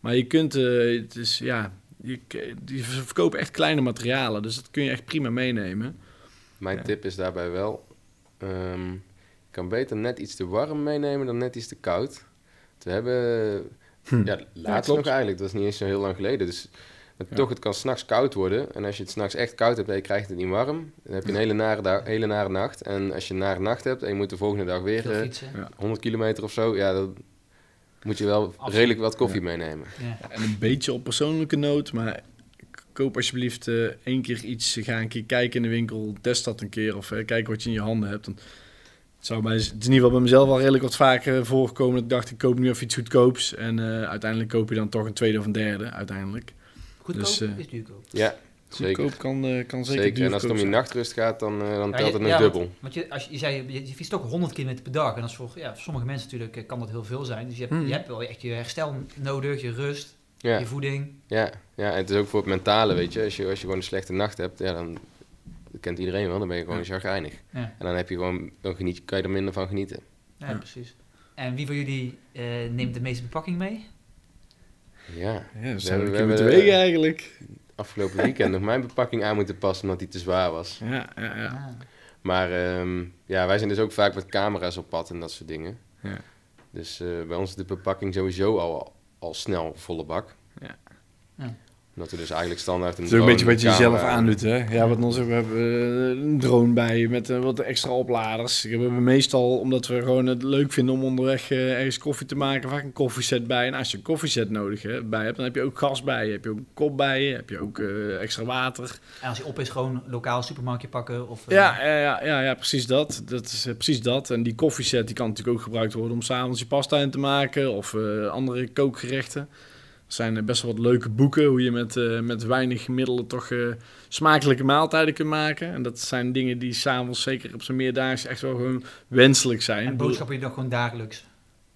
Maar je kunt, eh, het is, ja, je, die verkopen echt kleine materialen, dus dat kun je echt prima meenemen. Mijn Ja. tip is daarbij wel, ehm, je kan beter net iets te warm meenemen dan net iets te koud. We hebben, Hm. ja, laatst nog eigenlijk, dat is niet eens zo heel lang geleden. Dus Ja. toch, het kan s'nachts koud worden. En als je het s'nachts echt koud hebt en je krijgt het niet warm, dan heb je een hele nare, dag, hele nare nacht. En als je een nare nacht hebt en je moet de volgende dag weer Veel eh, fietsen. ja. 100 kilometer of zo, ja, dan moet je wel Absoluut. redelijk wat koffie meenemen. Ja. En een beetje op persoonlijke noot, maar koop alsjeblieft eh één keer iets. Ga een keer kijken in de winkel, test dat een keer of eh, kijk wat je in je handen hebt. Het, zou mij, het is in ieder geval bij mezelf al redelijk wat vaker voorgekomen dat ik dacht, ik koop nu even iets goedkoops. En eh, uiteindelijk koop je dan toch een tweede of een derde, uiteindelijk. Goedkoop Dus, eh, is duurkoop. Ja, zeker. Goedkoop kan, eh, kan zeker, Zeker. En als het om je nachtrust gaat, dan, eh, dan Ja, telt je- het nog ja, dubbel. Want, want je, als je, je zei, je, je fietst ook 100 km per dag. En dat is voor, ja, voor sommige mensen natuurlijk kan dat heel veel zijn. Dus je hebt, Mhm. je hebt wel echt je herstel nodig, je rust, Ja. je voeding. Ja, ja, en het is ook voor het mentale, weet je. Als je, als je gewoon een slechte nacht hebt, ja, dan dat kent iedereen wel, dan ben je gewoon Ja. chagrijnig. Ja, En dan heb je gewoon, dan geniet, kan je er minder van genieten. ja, Ja. precies. En wie van jullie eh, neemt de meeste bepakking mee? Ja, Ja, We we wegen eigenlijk. afgelopen weekend nog mijn bepakking aan moeten passen omdat die te zwaar was. Ja, ja, ja. Ah. Maar ehm, ja, wij zijn dus ook vaak met camera's op pad en dat soort dingen. Ja. Dus eh, bij ons is de bepakking sowieso al, al snel volle bak. Dat we dus eigenlijk standaard een Het is ook een beetje wat je jezelf aandoet, hè? Ja, wat ons, we hebben eh, een drone bij met eh, wat extra opladers. We hebben meestal, omdat we gewoon het leuk vinden om onderweg eh, ergens koffie te maken, vaak een koffieset bij. En als je een koffieset nodig hebt, bij hebt, dan heb je ook gas bij je, heb je ook een kop bij je, heb je ook eh, extra water. En als je op is, gewoon lokaal supermarktje pakken. Of, Ja, ja, ja, ja, ja, precies dat. Dat is precies dat. En die koffieset die kan natuurlijk ook gebruikt worden om s'avonds je pasta in te maken of eh, andere kookgerechten. Er zijn best wel wat leuke boeken hoe je met, eh, met weinig middelen toch eh, smakelijke maaltijden kunt maken. En dat zijn dingen die s'avonds, zeker op zo'n meerdaagse, echt wel gewoon wenselijk zijn. En boodschappen je dan gewoon dagelijks.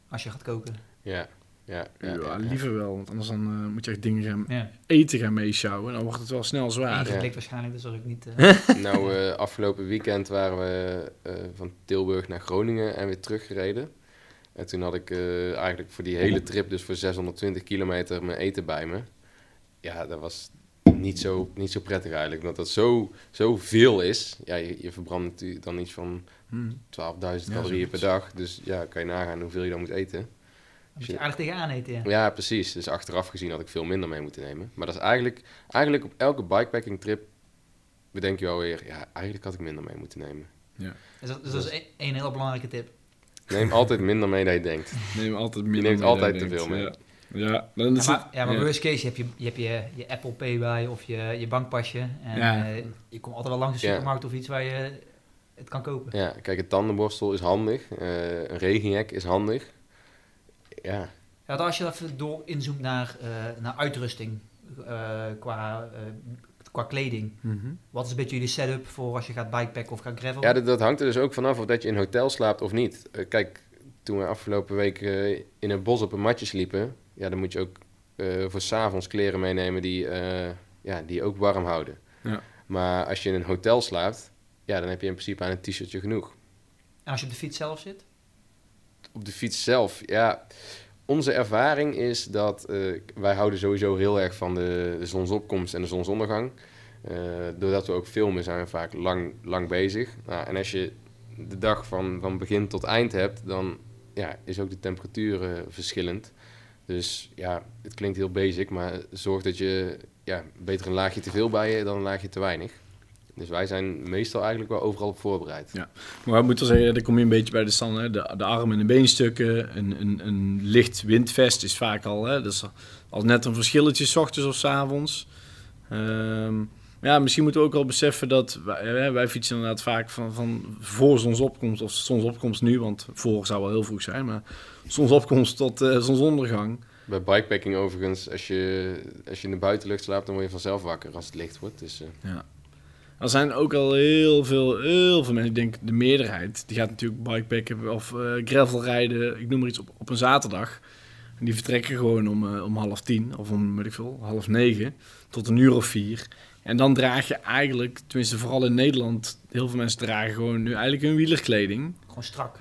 Als je gaat koken. Ja, ja, ja, Ja, ja, ja. liever wel, want anders dan, eh, moet je echt dingen gaan Ja. eten gaan meeschouwen. Dan wordt het wel snel zwaar. Ja. geblikt waarschijnlijk, dus dat is ook niet... eh, Nou, eh, afgelopen weekend waren we eh, van Tilburg naar Groningen en weer teruggereden. En toen had ik eh, eigenlijk voor die hele trip, dus voor 620 kilometer, mijn eten bij me. Ja, dat was niet zo, niet zo prettig eigenlijk. Omdat dat zo, zo veel is. Ja, je, je verbrandt natuurlijk dan iets van Hmm. 12.000 Ja, calorieën per dag. Dus ja, kan je nagaan hoeveel je dan moet eten. Moet je aardig tegenaan eten, ja. Ja, precies. Dus achteraf gezien had ik veel minder mee moeten nemen. Maar dat is eigenlijk, eigenlijk op elke bikepacking trip bedenk je wel weer, ja, eigenlijk had ik minder mee moeten nemen. Dus dat, dus dat is één- één hele belangrijke tip. Neem altijd minder mee dan je denkt. Neem altijd Je minder neemt mee altijd dan te je veel mee. Ja, ja dan Ja, is het- maar, ja, maar worst case, je hebt je, je, hebt je, je Apple Pay bij of je, je bankpasje. En Ja. eh, je komt altijd wel langs de Ja. supermarkt of iets waar je het kan kopen. Ja, kijk, een tandenborstel is handig. eh, een regenjek is handig. Ja, Ja, als je even door inzoomt naar, eh, naar uitrusting eh, qua, eh, qua kleding. Mhm. Wat is een beetje jullie setup voor als je gaat bikepacken of gaat gravel? ja dat, dat hangt er dus ook vanaf of dat je in een hotel slaapt of niet. Eh, kijk, toen we afgelopen week eh, in het bos op een matje sliepen... Ja, dan moet je ook eh voor s'avonds kleren meenemen die, eh, ja, die ook warm houden. Ja. Maar als je in een hotel slaapt... Ja, dan heb je in principe aan een t-shirtje genoeg. En als je op de fiets zelf zit? op de fiets zelf, ja. Onze ervaring is dat eh, wij houden sowieso heel erg van de, zonsopkomst en de zonsondergang. Eh, doordat we ook filmen zijn we vaak lang, lang bezig. Nou, en als je de dag van, van begin tot eind hebt, dan ja, is ook de temperatuur eh, verschillend. Dus ja, het klinkt heel basic, maar zorg dat je ja, beter een laagje te veel bij je dan een laagje te weinig. Dus wij zijn meestal eigenlijk wel overal op voorbereid. Maar ik moet wel zeggen, dan kom je een beetje bij de stand. Hè? De, de arm- en de beenstukken. Een, een, een licht windvest is vaak al. Hè? Dat is al net een verschilletje, s ochtends of s avonds. Ehm, ja, misschien moeten we ook wel beseffen dat wij, wij fietsen inderdaad vaak van, van voor zonsopkomst of zonsopkomst nu, want voor zou wel heel vroeg zijn, maar zonsopkomst tot eh, zonsondergang. Bij bikepacking overigens, als je, als je in de buitenlucht slaapt, dan word je vanzelf wakker als het licht wordt. Dus eh, Er zijn ook al heel veel, heel veel mensen, ik denk de meerderheid, die gaat natuurlijk bikepacken of eh gravel rijden, ik noem maar iets, op, op een zaterdag. En die vertrekken gewoon om, eh, om half tien of om, weet ik veel, half negen tot een uur of vier. En dan draag je eigenlijk, tenminste vooral in Nederland, heel veel mensen dragen gewoon nu eigenlijk hun wielerkleding. Gewoon strak.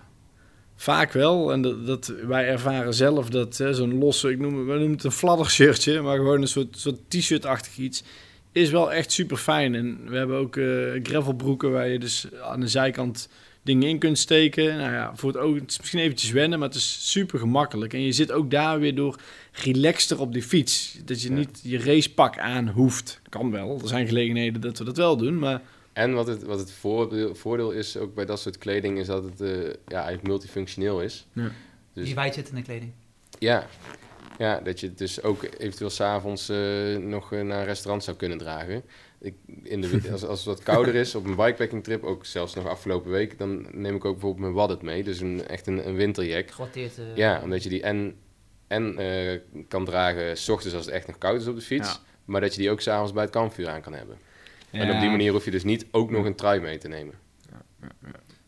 Vaak wel. En dat, dat, wij ervaren zelf dat zo'n losse, ik noem, wij noemen het een fladdershirtje, maar gewoon een soort, soort t-shirt-achtig iets, is wel echt super fijn. En we hebben ook eh gravelbroeken waar je dus aan de zijkant dingen in kunt steken. Nou ja, voor het oog, het is misschien eventjes wennen, maar het is super gemakkelijk. En je zit ook daar weer door relaxter op die fiets. Dat je Ja. niet je racepak aan hoeft. Kan wel, er zijn gelegenheden dat we dat wel doen, maar... En wat het, wat het voordeel, voordeel is ook bij dat soort kleding, is dat het eh, ja, eigenlijk multifunctioneel is. Ja. Dus- Die wijd zit in de kleding. Ja. Ja, dat je het dus ook eventueel s'avonds eh nog eh, naar een restaurant zou kunnen dragen. Ik, in de, als, als het wat kouder is op een bikepacking trip, ook zelfs nog afgelopen week, dan neem ik ook bijvoorbeeld mijn waddet mee. Dus een, echt een, een winterjack. Gewatteerd. eh, Ja, omdat je die en, en eh, kan dragen s ochtends als het echt nog koud is op de fiets. Ja. Maar dat je die ook s'avonds bij het kampvuur aan kan hebben. En op die manier hoef je dus niet ook nog een trui mee te nemen.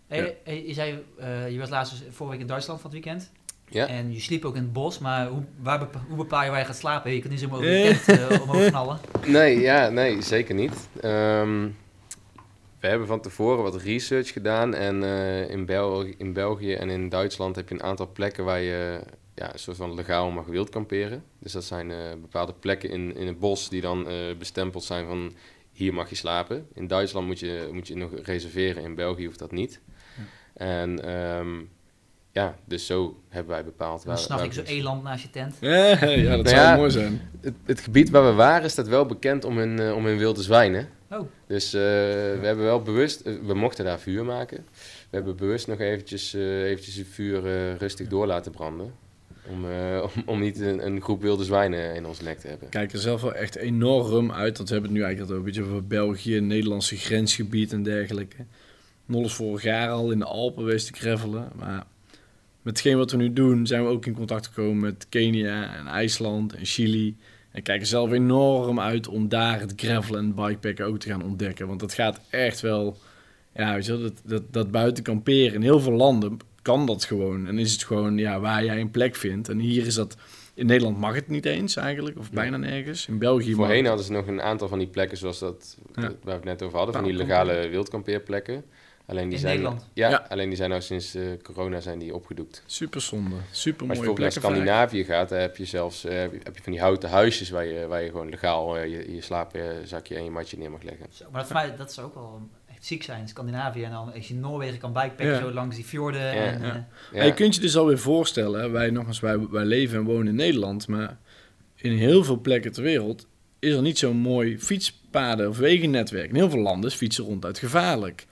Hey, Ja. hey, je zei, eh, je was laatst dus vorige week in Duitsland van het weekend. Ja, En je sliep ook in het bos, maar hoe, waar bepa- hoe bepaal je waar je gaat slapen? Je kunt niet zomaar over je tent eh, omhoog knallen. nee, ja, nee, zeker niet. Ehm, we hebben van tevoren wat research gedaan. En eh, in, Bel in België en in Duitsland heb je een aantal plekken waar je ja, een soort van legaal mag wild kamperen. Dus dat zijn eh, bepaalde plekken in, in het bos die dan bestempeld zijn van hier mag je slapen. In Duitsland moet je, moet je nog reserveren, in België hoeft dat niet. En ehm, ja, dus zo hebben wij bepaald. Dan snap ik zo eland naast je tent. Ja, ja dat nou zou mooi zijn. Het, het, gebied waar we waren staat wel bekend om hun, uh, om hun wilde zwijnen. Oh. Dus uh, we hebben wel bewust, uh, we mochten daar vuur maken. We hebben bewust nog eventjes, eventjes het vuur rustig door laten branden. Om, om, om, niet een, een, groep wilde zwijnen in ons nek te hebben. Kijk er zelf wel echt enorm uit. Want we hebben het nu eigenlijk al een beetje over België, Nederlandse grensgebied en dergelijke. Nol is vorig jaar al in de Alpen geweest te gravelen. Maar met hetgeen wat we nu doen, zijn we ook in contact gekomen met Kenia en IJsland en Chili. En kijken zelf enorm uit om daar het gravel en bikepacken ook te gaan ontdekken. Want dat gaat echt wel, ja, weet je, dat, dat, dat buiten kamperen in heel veel landen kan dat gewoon. En is het gewoon ja, waar jij een plek vindt. En hier is dat, in Nederland mag het niet eens eigenlijk, of bijna nergens. In België Voorheen hadden ze nog een aantal van die plekken zoals dat, waar we het net over hadden, van die legale wildkampeerplekken. Alleen die in zijn, Nederland? Ja, alleen die zijn nou sinds uh, corona zijn die opgedoekt. Super zonde. Super mooie Als je bijvoorbeeld naar Scandinavië gaat, dan heb je zelfs uh, heb je van die houten huisjes waar je, waar je gewoon legaal uh, je, je slaapzakje en je matje neer mag leggen. Zo, maar dat, voor mij, dat zou ook wel echt ziek zijn, Scandinavië. En dan als je in Noorwegen kan bikepacken, zo langs die fjorden. Ja. En, ja. ja. je kunt je dus alweer voorstellen, wij, nogmaals, wij, wij leven en wonen in Nederland, maar in heel veel plekken ter wereld is er niet zo'n mooi fietspaden of wegennetwerk. In heel veel landen is fietsen ronduit gevaarlijk.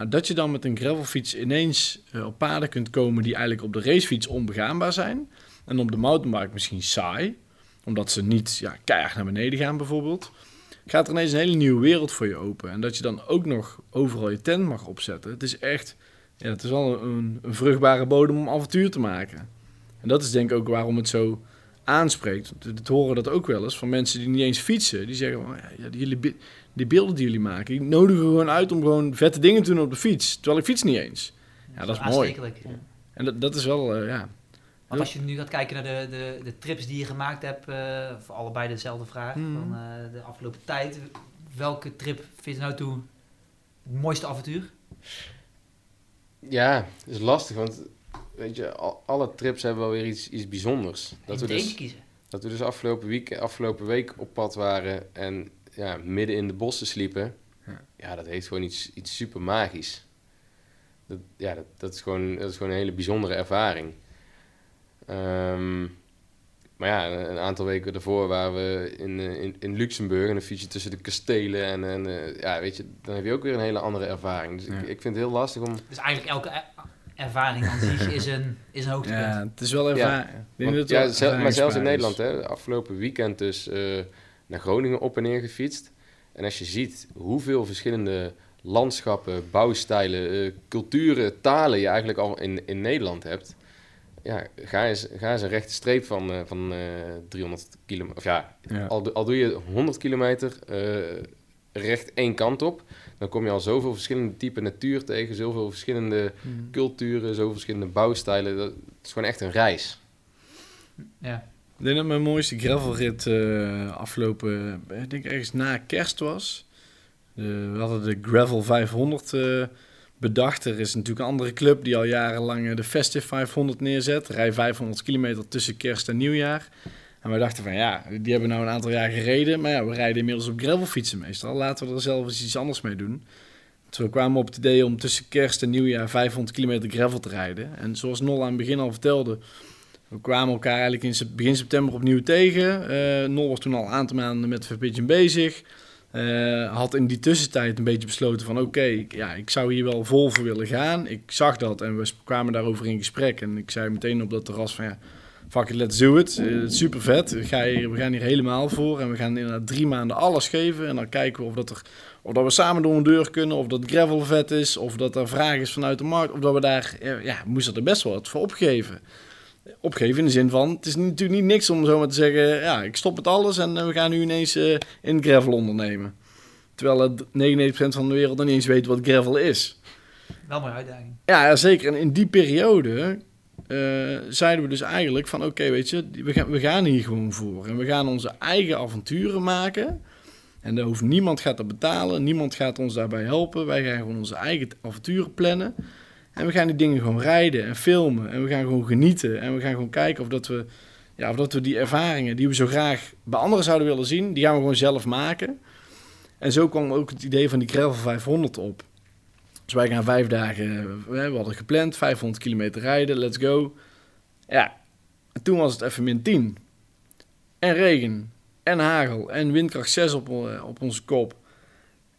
Nou, dat je dan met een gravelfiets ineens uh, op paden kunt komen die eigenlijk op de racefiets onbegaanbaar zijn. En op de mountainbike misschien saai, omdat ze niet ja, keihard naar beneden gaan bijvoorbeeld. Gaat er ineens een hele nieuwe wereld voor je open. En dat je dan ook nog overal je tent mag opzetten. Het is echt, ja, het is wel een, een vruchtbare bodem om avontuur te maken. En dat is denk ik ook waarom het zo aanspreekt. Het horen dat ook wel eens van mensen die niet eens fietsen. Die zeggen, van, ja, jullie, die beelden die jullie maken, die nodigen gewoon uit om gewoon vette dingen te doen op de fiets. Terwijl ik fiets niet eens. Ja, dat is mooi. En dat, dat is wel, uh, ja. Want als je nu gaat kijken naar de, de, de trips die je gemaakt hebt, uh, voor allebei dezelfde vraag hmm. van uh, de afgelopen tijd. Welke trip vind je nou toe het mooiste avontuur? Ja, het is lastig, want weet je, al, alle trips hebben wel weer iets, iets bijzonders. Dat we, dus, kiezen. dat we dus afgelopen week, afgelopen week op pad waren en ja, midden in de bossen sliepen. Ja, ja dat heeft gewoon iets, iets super magisch. Dat, ja, dat, dat, is gewoon, dat is gewoon een hele bijzondere ervaring. Um, maar ja, een aantal weken daarvoor waren we in, eh, in, in Luxemburg en een fietsje tussen de kastelen. En, en uh, ja, weet je, dan heb je ook weer een hele andere ervaring. Dus ik, ik vind het heel lastig om... Dus eigenlijk elke ervaring aan zich is een, is een hoogtepunt. Ja, het is wel ervaring. Ja, ja maar zelfs in Nederland, hè, afgelopen weekend dus... Uh, naar Groningen op en neer gefietst. En als je ziet hoeveel verschillende landschappen, bouwstijlen, uh, culturen, talen je eigenlijk al in, in Nederland hebt. Ja, ga eens, ga eens een rechte streep van, uh, van uh, eh, 300 kilometer. Of ja, Al, al doe je 100 kilometer recht één kant op. Dan kom je al zoveel verschillende typen natuur tegen, zoveel verschillende hmm. culturen, zoveel verschillende bouwstijlen. Dat, is gewoon echt een reis. Ja. Ik denk dat mijn mooiste gravelrit uh, afgelopen, ik denk ergens na kerst was. we hadden de Gravel 500 uh, bedacht. Er is natuurlijk een andere club die al jarenlang de Festive 500 neerzet. Rij 500 kilometer tussen kerst en nieuwjaar. En wij dachten van ja, die hebben nou een aantal jaar gereden. Maar ja, we rijden inmiddels op gravelfietsen meestal. Laten we er zelf eens iets anders mee doen. Dus we kwamen op het idee om tussen kerst en nieuwjaar 500 kilometer gravel te rijden. En zoals Nol aan het begin al vertelde we kwamen elkaar eigenlijk in begin september opnieuw tegen. Uh, Nol was toen al een aantal maanden met Verpidgeon bezig. Uh, had in die tussentijd een beetje besloten van oké, ja, ik zou hier wel vol voor willen gaan. Ik zag dat en we kwamen daarover in gesprek. En ik zei meteen op dat terras van ja, fuck it, let's do it. Uh, super vet. We gaan, hier, we gaan hier helemaal voor. En we gaan inderdaad drie maanden alles geven. En dan kijken we of, dat er, of dat we samen door een deur kunnen. Of dat gravel vet is. Of dat er vraag is vanuit de markt. Of dat we daar, ja, we moesten er best wel wat voor opgeven opgeven in de zin van, het is natuurlijk niet niks om zomaar te zeggen, ja, ik stop het alles en eh, we gaan nu ineens uh, in gravel ondernemen. Terwijl het 99% van de wereld nog niet eens weet wat gravel is. Wel een uitdaging. Ja, zeker. En in die periode uh, zeiden we dus eigenlijk van, oké, weet je, we gaan, we gaan hier gewoon voor. En we gaan onze eigen avonturen maken. En daar hoeft niemand gaat dat betalen, niemand gaat ons daarbij helpen. Wij gaan gewoon onze eigen avonturen plannen. En we gaan die dingen gewoon rijden en filmen. En we gaan gewoon genieten. En we gaan gewoon kijken of dat we, ja, of dat we die ervaringen die we zo graag bij anderen zouden willen zien, die gaan we gewoon zelf maken. En zo kwam ook het idee van die Gravel 500 op. Dus wij gaan vijf dagen, we hadden gepland, 500 kilometer rijden, let's go. Ja, en toen was het even min 10. En regen, en hagel, en windkracht 6 op, eh, op onze kop.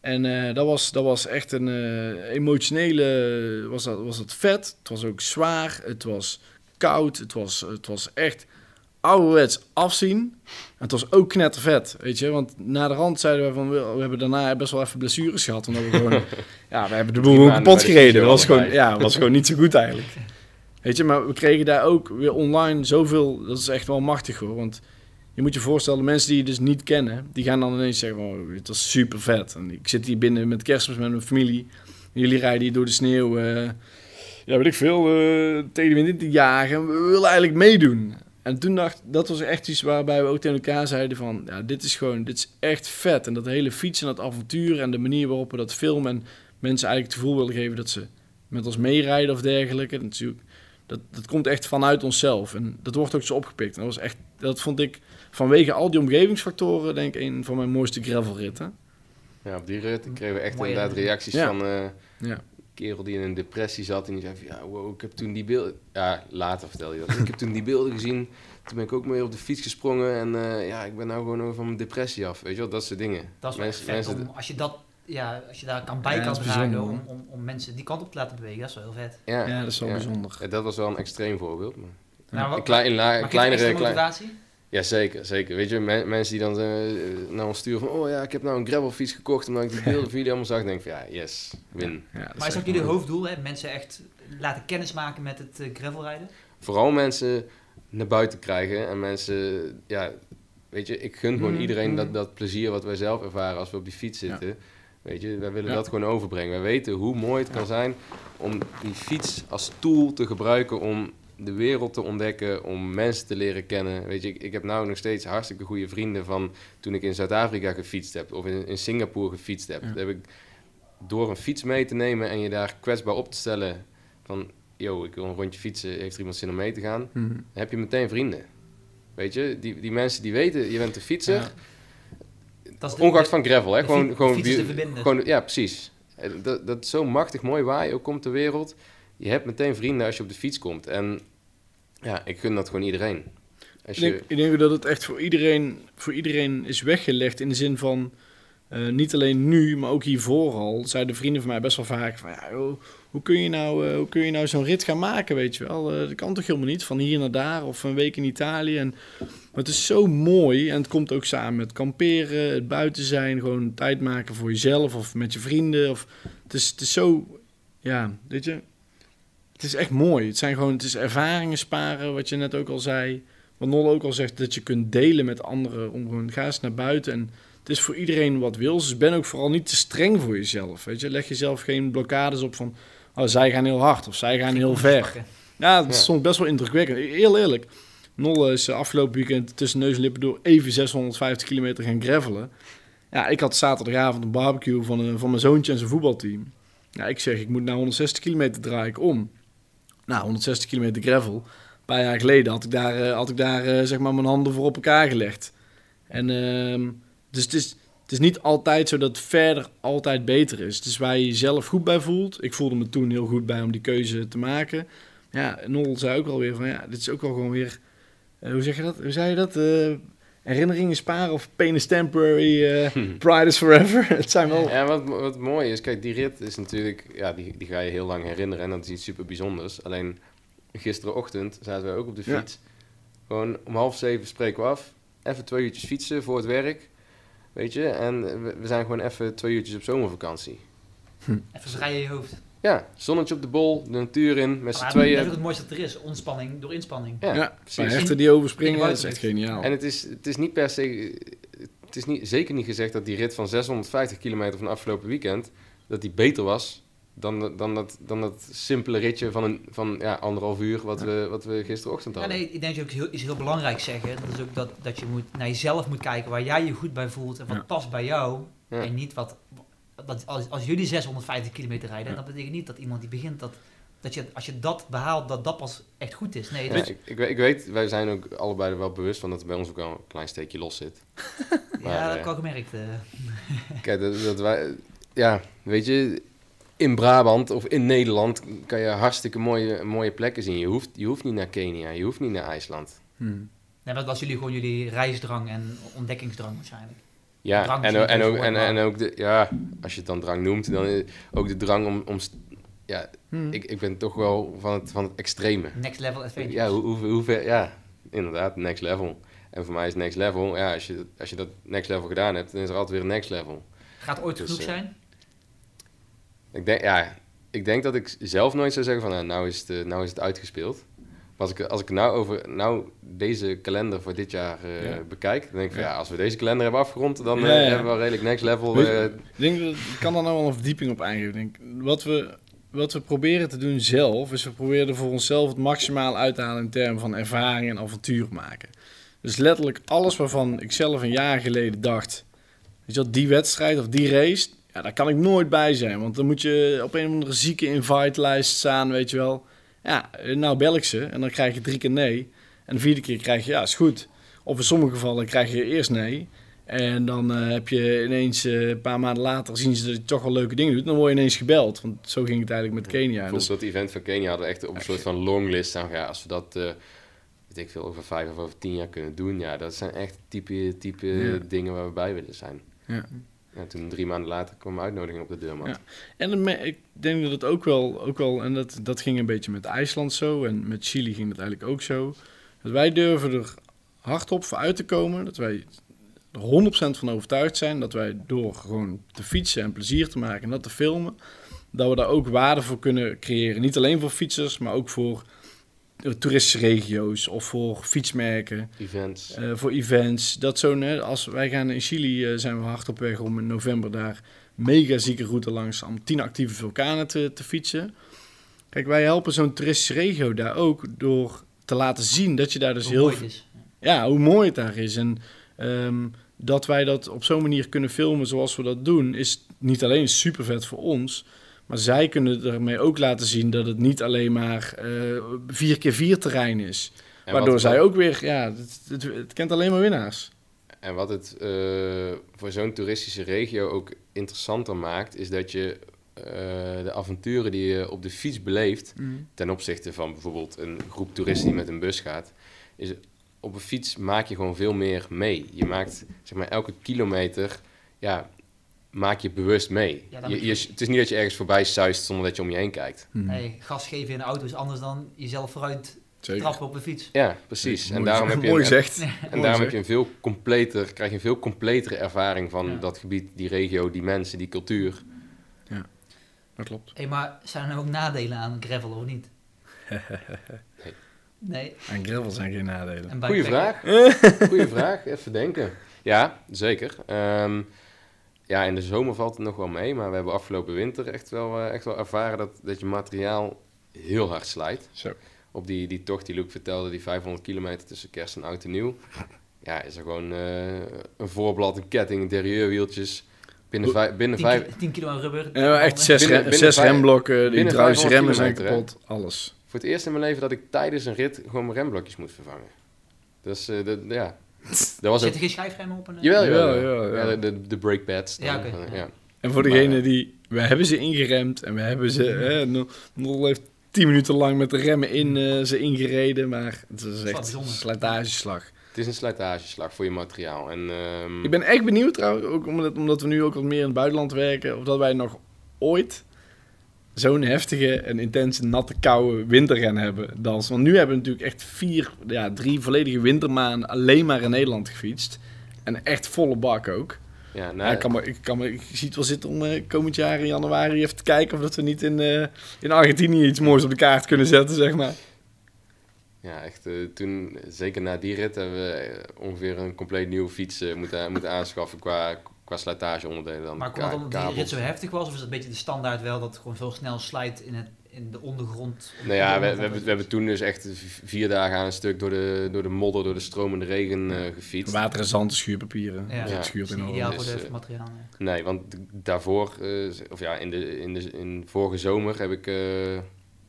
En uh, dat, was, dat was echt een uh, emotionele, was dat, was dat vet. Het was ook zwaar, het was koud, het was, het was echt ouderwets afzien. Het was ook knettervet, weet je. Want na de rand zeiden we van, we hebben daarna best wel even blessures gehad. Omdat we gewoon, ja, we hebben de boel kapot gereden. Dat was gewoon, ja, was gewoon niet zo goed eigenlijk. Weet je, maar we kregen daar ook weer online zoveel, dat is echt wel machtig hoor. Want je moet je voorstellen, mensen die je dus niet kennen, die gaan dan ineens zeggen, oh, het was super vet. En ik zit hier binnen met kerstmis met mijn familie. Jullie rijden hier door de sneeuw, uh, ja weet ik veel, uh, tegen de wind te jagen. We willen eigenlijk meedoen. En toen dacht dat was echt iets waarbij we ook tegen elkaar zeiden van, ja, dit is gewoon, dit is echt vet. En dat hele fietsen en dat avontuur en de manier waarop we dat filmen en mensen eigenlijk het gevoel willen geven dat ze met ons meerijden of dergelijke. Natuurlijk, dat, dat komt echt vanuit onszelf. En dat wordt ook zo opgepikt. En dat was echt, dat vond ik vanwege al die omgevingsfactoren, denk ik, een van mijn mooiste gravelritten. Ja, op die rit kregen we echt inderdaad reacties van uh, ja. Kerel die in een depressie zat en die zei van, ja, wow, ik heb toen die beelden... Ja, later vertel je dat. ik heb toen die beelden gezien, toen ben ik ook mee op de fiets gesprongen en uh, ja, ik ben nou gewoon over van mijn depressie af. Weet je wel, dat soort dingen. Dat is mensen, vet mensen, om, als je dat ja, als je daar kan bij kan dragen om, om, om, mensen die kant op te laten bewegen, dat is wel heel vet. Ja, ja dat is wel bijzonder. Ja, dat was wel een extreem voorbeeld. Maar, nou, wat, een klein, la, kleinere... motivatie? Ja, zeker, zeker. Weet je, mensen die dan uh, naar ons sturen van... oh ja, ik heb nou een gravelfiets gekocht... omdat ik die beelden van jullie allemaal zag... denk van ja, yes, win. Ja, maar is dat jullie hoofddoel, hè? Mensen echt laten kennismaken met het uh, gravelrijden? Vooral mensen naar buiten krijgen en mensen... ja, weet je, ik gun gewoon mhm, iedereen mhm. dat, dat plezier wat wij zelf ervaren... als we op die fiets zitten... Weet je, wij willen dat gewoon overbrengen. Wij weten hoe mooi het kan zijn om die fiets als tool te gebruiken om de wereld te ontdekken, om mensen te leren kennen. Weet je, ik, ik heb nou nog steeds hartstikke goede vrienden van toen ik in Zuid-Afrika gefietst heb of in, in Singapore gefietst heb. heb ik door een fiets mee te nemen en je daar kwetsbaar op te stellen van, yo, ik wil een rondje fietsen, heeft er iemand zin om mee te gaan? Mhm. Dan heb je meteen vrienden. Weet je, die, die mensen die weten, je bent een fietser. Dat is Ongeacht van gravel, hè? Gewoon, gewoon, gewoon, ja, precies. Dat, dat is zo machtig mooi waar je ook komt ter wereld. Je hebt meteen vrienden als je op de fiets komt. En ja, ik gun dat gewoon iedereen. Als ik, denk, ik denk dat het echt voor iedereen, voor iedereen is weggelegd in de zin van... Uh, niet alleen nu, maar ook hiervoor al, zeiden vrienden van mij best wel vaak van... Ja, hoe kun je nou, uh, hoe kun je nou zo'n rit gaan maken, weet je wel? Uh, dat kan toch helemaal niet, van hier naar daar of een week in Italië. En, maar het is zo mooi en het komt ook samen met kamperen, het buiten zijn, gewoon tijd maken voor jezelf of met je vrienden. Of, het, is, het is zo, ja, weet je, het is echt mooi. Het zijn gewoon, het is ervaringen sparen, wat je net ook al zei. Wat Nol ook al zegt, dat je kunt delen met anderen om gewoon, ga eens naar buiten en het is voor iedereen wat wil. Dus ben ook vooral niet te streng voor jezelf. Weet je, leg jezelf geen blokkades op van oh, zij gaan heel hard of zij gaan heel ver. Ja, dat is soms best wel indrukwekkend. E-, heel eerlijk. Nolle is afgelopen weekend tussen neus en lippen door even 650 kilometer gaan gravelen. Ja, ik had zaterdagavond een barbecue van, een, van mijn zoontje en zijn voetbalteam. Ja, ik zeg, ik moet naar 160 kilometer draaien om. Nou, 160 kilometer gravel. Een paar jaar geleden had ik daar, uh, had ik daar uh, zeg maar mijn handen voor op elkaar gelegd. En uh, dus het is, het is niet altijd zo dat verder altijd beter is. Het is waar je jezelf goed bij voelt. Ik voelde me toen heel goed bij om die keuze te maken. Ja, Nol zei ook alweer van ja, dit is ook wel gewoon weer. Uh, hoe zeg je dat? Hoe zei je dat? Herinneringen sparen of pain is temporary, uh, pride is forever. het zijn wel... Ja, wat, wat mooi is, kijk, die rit is natuurlijk, ja, die, die ga je heel lang herinneren en dat is iets super bijzonders. Alleen gisterenochtend zaten we ook op de fiets. Gewoon om half zeven spreken we af, even twee uurtjes fietsen voor het werk. Weet je, en we, zijn gewoon even twee uurtjes op zomervakantie. Hm. Even schrijven je hoofd. Ja, zonnetje op de bol, de natuur in, met z'n tweeën. Dat is het mooiste dat er is, ontspanning door inspanning. Ja, ja precies. Hechten die overspringen, dat is echt geniaal. En het is, het is niet per se, het is niet, zeker niet gezegd dat die rit van 650 kilometer van afgelopen weekend, dat die beter was dan, dan, dat, dan dat simpele ritje van, een, van ja, anderhalf uur wat, we, wat we gisterochtend hadden. Ja, nee, ik denk dat je ook heel, iets heel belangrijk zeggen. Dat is ook dat, dat je moet naar jezelf moet kijken waar jij je goed bij voelt en wat past bij jou. En niet wat, dat als, als jullie 650 kilometer rijden, dat betekent niet dat iemand die begint dat, dat je, als je dat behaalt, dat dat pas echt goed is. Nee, ik, ik, ik, weet, wij zijn ook allebei er wel bewust van dat er bij ons ook wel een klein steekje los zit. maar, ja, dat heb ik al gemerkt. Uh. Kijk, dat, dat wij, ja, weet je, in Brabant of in Nederland kan je hartstikke mooie, mooie plekken zien. Je hoeft, je hoeft niet naar Kenia, je hoeft niet naar IJsland. Hmm. Nee, wat was jullie gewoon jullie reisdrang en ontdekkingsdrang waarschijnlijk? Ja, en, en, ook, en, en ook de, ja, als je het dan drang noemt, dan ook de drang om, om ja, hmm. ik, ik ben toch wel van het, van het extreme. Next level adventure. Ja, hoe, hoe, hoe ver, ja, inderdaad, next level. En voor mij is next level, ja, als je, als je dat next level gedaan hebt, dan is er altijd weer een next level. Gaat ooit dus, genoeg uh, zijn? Ik denk, ja, ik denk dat ik zelf nooit zou zeggen van, nou, nou, is, het, eh, nou is het uitgespeeld. Als ik, als ik nou over nou deze kalender voor dit jaar uh, bekijk, dan denk ik van, ja. als we deze kalender hebben afgerond, dan hebben we wel redelijk next level. ik denk dat ik kan daar nou wel een verdieping op aangeven. Denk, wat we wat we proberen te doen zelf, is we proberen voor onszelf het maximaal uit te halen in termen van ervaring en avontuur maken. Dus letterlijk alles waarvan ik zelf een jaar geleden dacht, weet je die wedstrijd of die race, ja, daar kan ik nooit bij zijn. Want dan moet je op een of andere zieke invite-lijst staan, weet je wel. Ja, nou bel ik ze en dan krijg je drie keer nee. En de vierde keer krijg je, ja, is goed. Of in sommige gevallen krijg je eerst nee. En dan uh, heb je ineens uh, een paar maanden later zien ze dat je toch wel leuke dingen doet. Dan word je ineens gebeld. Want zo ging het eigenlijk met Kenia. Dus... dat event van Kenia hadden echt op een soort van longlist staan. Ja, als we dat, uh, weet ik veel, over vijf of over tien jaar kunnen doen. Ja, dat zijn echt type, type ja. dingen waar we bij willen zijn. Ja. Ja, toen drie maanden later kwam een uitnodiging op de deurmat. Ja. En ik denk dat het ook wel, ook wel en dat, dat ging een beetje met IJsland zo. En met Chili ging het eigenlijk ook zo. Dat wij durven er hardop voor uit te komen. Dat wij er 100% van overtuigd zijn dat wij door gewoon te fietsen en plezier te maken en dat te filmen, dat we daar ook waarde voor kunnen creëren. Niet alleen voor fietsers, maar ook voor toeristische regio's of voor fietsmerken. Events. Uh, voor events. Dat zo, hè, als wij gaan in Chili, uh, zijn we hard op weg om in november daar mega zieke route langs om tien actieve vulkanen te, te fietsen. Kijk, wij helpen zo'n toeristische regio daar ook door te laten zien dat je daar dus heel... Ja, hoe mooi het daar is. En um, dat wij dat op zo'n manier kunnen filmen zoals we dat doen, is niet alleen super vet voor ons. Maar zij kunnen ermee ook laten zien dat het niet alleen maar uh, vier keer vier terrein is. Waardoor zij ook weer, ja, het, het, kent alleen maar winnaars. En wat het uh, voor zo'n toeristische regio ook interessanter maakt, is dat je uh, de avonturen die je op de fiets beleeft, mm. ten opzichte van bijvoorbeeld een groep toeristen die met een bus gaat, is op een fiets maak je gewoon veel meer mee. Je maakt zeg maar elke kilometer, ja, maak je bewust mee. je, je, het is niet dat je ergens voorbij zuist zonder dat je om je heen kijkt. Hmm. Nee, gas geven in de auto is anders dan jezelf vooruit Zeker. trappen op de fiets. Ja, precies. en daarom heb je mooi zegt. En, daarom heb je een veel completer, krijg je een veel completere ervaring van dat gebied, die regio, die mensen, die cultuur. Ja, dat klopt. Hey, maar zijn er ook nadelen aan gravel of niet? Nee. En gravel zijn geen nadelen. Goeie vraag. Goeie vraag. Even denken. Ja, zeker. Um, ja, in de zomer valt het nog wel mee, maar we hebben afgelopen winter echt wel, uh, echt wel ervaren dat, dat je materiaal heel hard slijt. Zo. Op die, die tocht die Luc vertelde, die 500 kilometer tussen kerst en oud en nieuw. Ja, is er gewoon uh, een voorblad, een ketting, interieurwieltjes. Binnen, vijf, binnen 10, vijf... 10 kilo rubber. Ja, echt zes, binnen, binnen zes vijf, remblokken, die trouwens remmen zijn kapot, alles voor het eerst in mijn leven dat ik tijdens een rit gewoon mijn remblokjes moet vervangen. Dus uh, de, ja. Dat was Zit er geen schijfremmen op? Een, jawel, jawel, ja, ja. ja, de, de brake pads. Ja, okay. ja. En voor degene die... We hebben ze ingeremd en we hebben ze... Hè, Nol heeft tien minuten lang met de remmen in uh, ze ingereden, maar het is echt een slijtageslag. Het is een slijtageslag voor je materiaal. En, um... Ik ben echt benieuwd trouwens, ook omdat, omdat we nu ook wat meer in het buitenland werken, of dat wij nog ooit zo'n heftige en intense natte koude winter hebben. Dan, want nu hebben we natuurlijk echt vier, ja, drie volledige wintermaanden alleen maar in Nederland gefietst. En echt volle bak ook. Ja, nou, ik, kan me, ik, kan me, ik zie het wel zitten om uh, komend jaar in januari even te kijken of dat we niet in, uh, in Argentinië iets moois op de kaart kunnen zetten, zeg maar. Ja, echt. Uh, toen, zeker na die rit, hebben we ongeveer een compleet nieuwe fiets moeten, moeten aanschaffen qua, qua slijtageonderdelen dan. Maar kwam omdat die rit zo heftig was? Of is het een beetje de standaard wel dat het gewoon veel snel slijt in, het, in de ondergrond? Nou ja, we, we, hebben, we hebben toen dus echt vier dagen aan een stuk door de, door de modder, door de stromende regen uh, gefietst. Water en zand, schuurpapieren. Ja, ja. schuurt in ideaal voor dus, de uh, materiaal. Nee, want daarvoor, uh, of ja, in de, in de in vorige zomer heb ik,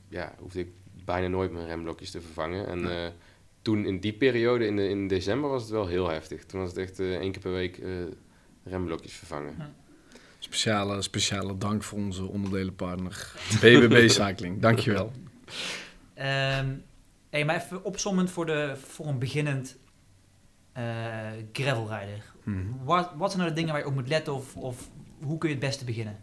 ja, hoefde ik bijna nooit mijn remblokjes te vervangen. En toen in die periode, in, de, in december, was het wel heel heftig. Toen was het echt één keer per week remblokjes vervangen. Speciale, speciale dank voor onze onderdelenpartner BBB Cycling. Dankjewel. Um, hey, maar even opzommend voor, de, voor een beginnend uh, gravelrijder. Hmm. Wat, wat zijn nou de dingen waar je op moet letten of, of hoe kun je het beste beginnen?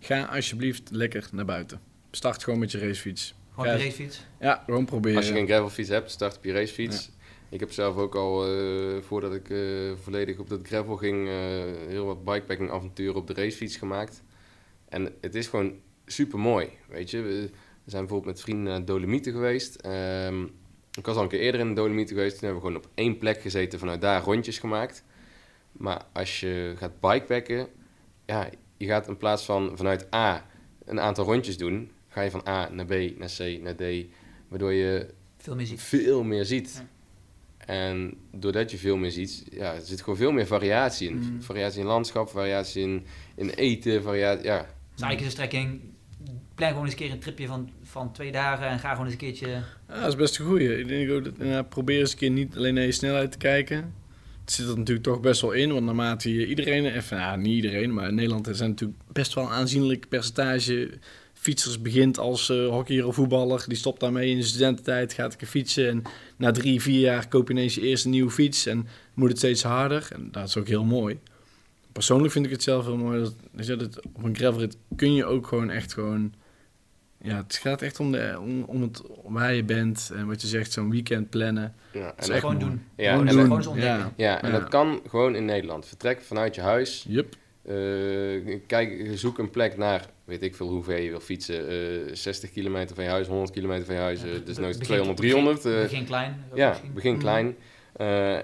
Ga alsjeblieft lekker naar buiten. Start gewoon met je racefiets. Gewoon je racefiets? Ja, gewoon proberen. Als je geen gravelfiets hebt, start op je racefiets. Ik heb zelf ook al, uh, voordat ik uh, volledig op dat gravel ging, uh, heel wat bikepacking avonturen op de racefiets gemaakt. En het is gewoon super mooi, weet je. We zijn bijvoorbeeld met vrienden naar Dolomieten geweest. Um, ik was al een keer eerder in de Dolomieten geweest. Toen hebben we gewoon op één plek gezeten, vanuit daar rondjes gemaakt. Maar als je gaat bikepacken, ja, je gaat in plaats van vanuit A een aantal rondjes doen, ga je van A naar B, naar C, naar D, waardoor je veel meer ziet. Veel meer ziet. En doordat je veel meer ziet, ja, er zit gewoon veel meer variatie in. Mm. Variatie in landschap, variatie in, in eten, variatie, ja. Dus eigenlijk is de strekking, plan gewoon eens een keer een tripje van, van twee dagen en ga gewoon eens een keertje... Ja, dat is best een goeie. Ik denk ook dat, probeer eens een keer niet alleen naar je snelheid te kijken. Het zit er natuurlijk toch best wel in, want naarmate je iedereen, even, nou, niet iedereen, maar in Nederland zijn natuurlijk best wel een aanzienlijk percentage fietsers begint als uh, hockeyer of voetballer. Die stopt daarmee in de studententijd, gaat een fietsen. En na drie, vier jaar koop je ineens je eerste nieuwe fiets en moet het steeds harder. En dat is ook heel mooi. Persoonlijk vind ik het zelf heel mooi. Dat, dat het, op een gravelrit kun je ook gewoon echt gewoon... Ja, het gaat echt om, de, om, om het, waar je bent en wat je zegt, zo'n weekend plannen. Ja, en gewoon doen. Ja, gewoon en, doen. Gewoon ja. ja, en dat kan gewoon in Nederland. Vertrek vanuit je huis. Yep. Uh, kijk, zoek een plek naar, weet ik veel hoe ver je wil fietsen. Uh, eh, 60 kilometer van je huis, 100 kilometer van je huis, uh, dus nooit 200, 300. Begin, begin klein. Ja, misschien. begin mm. klein.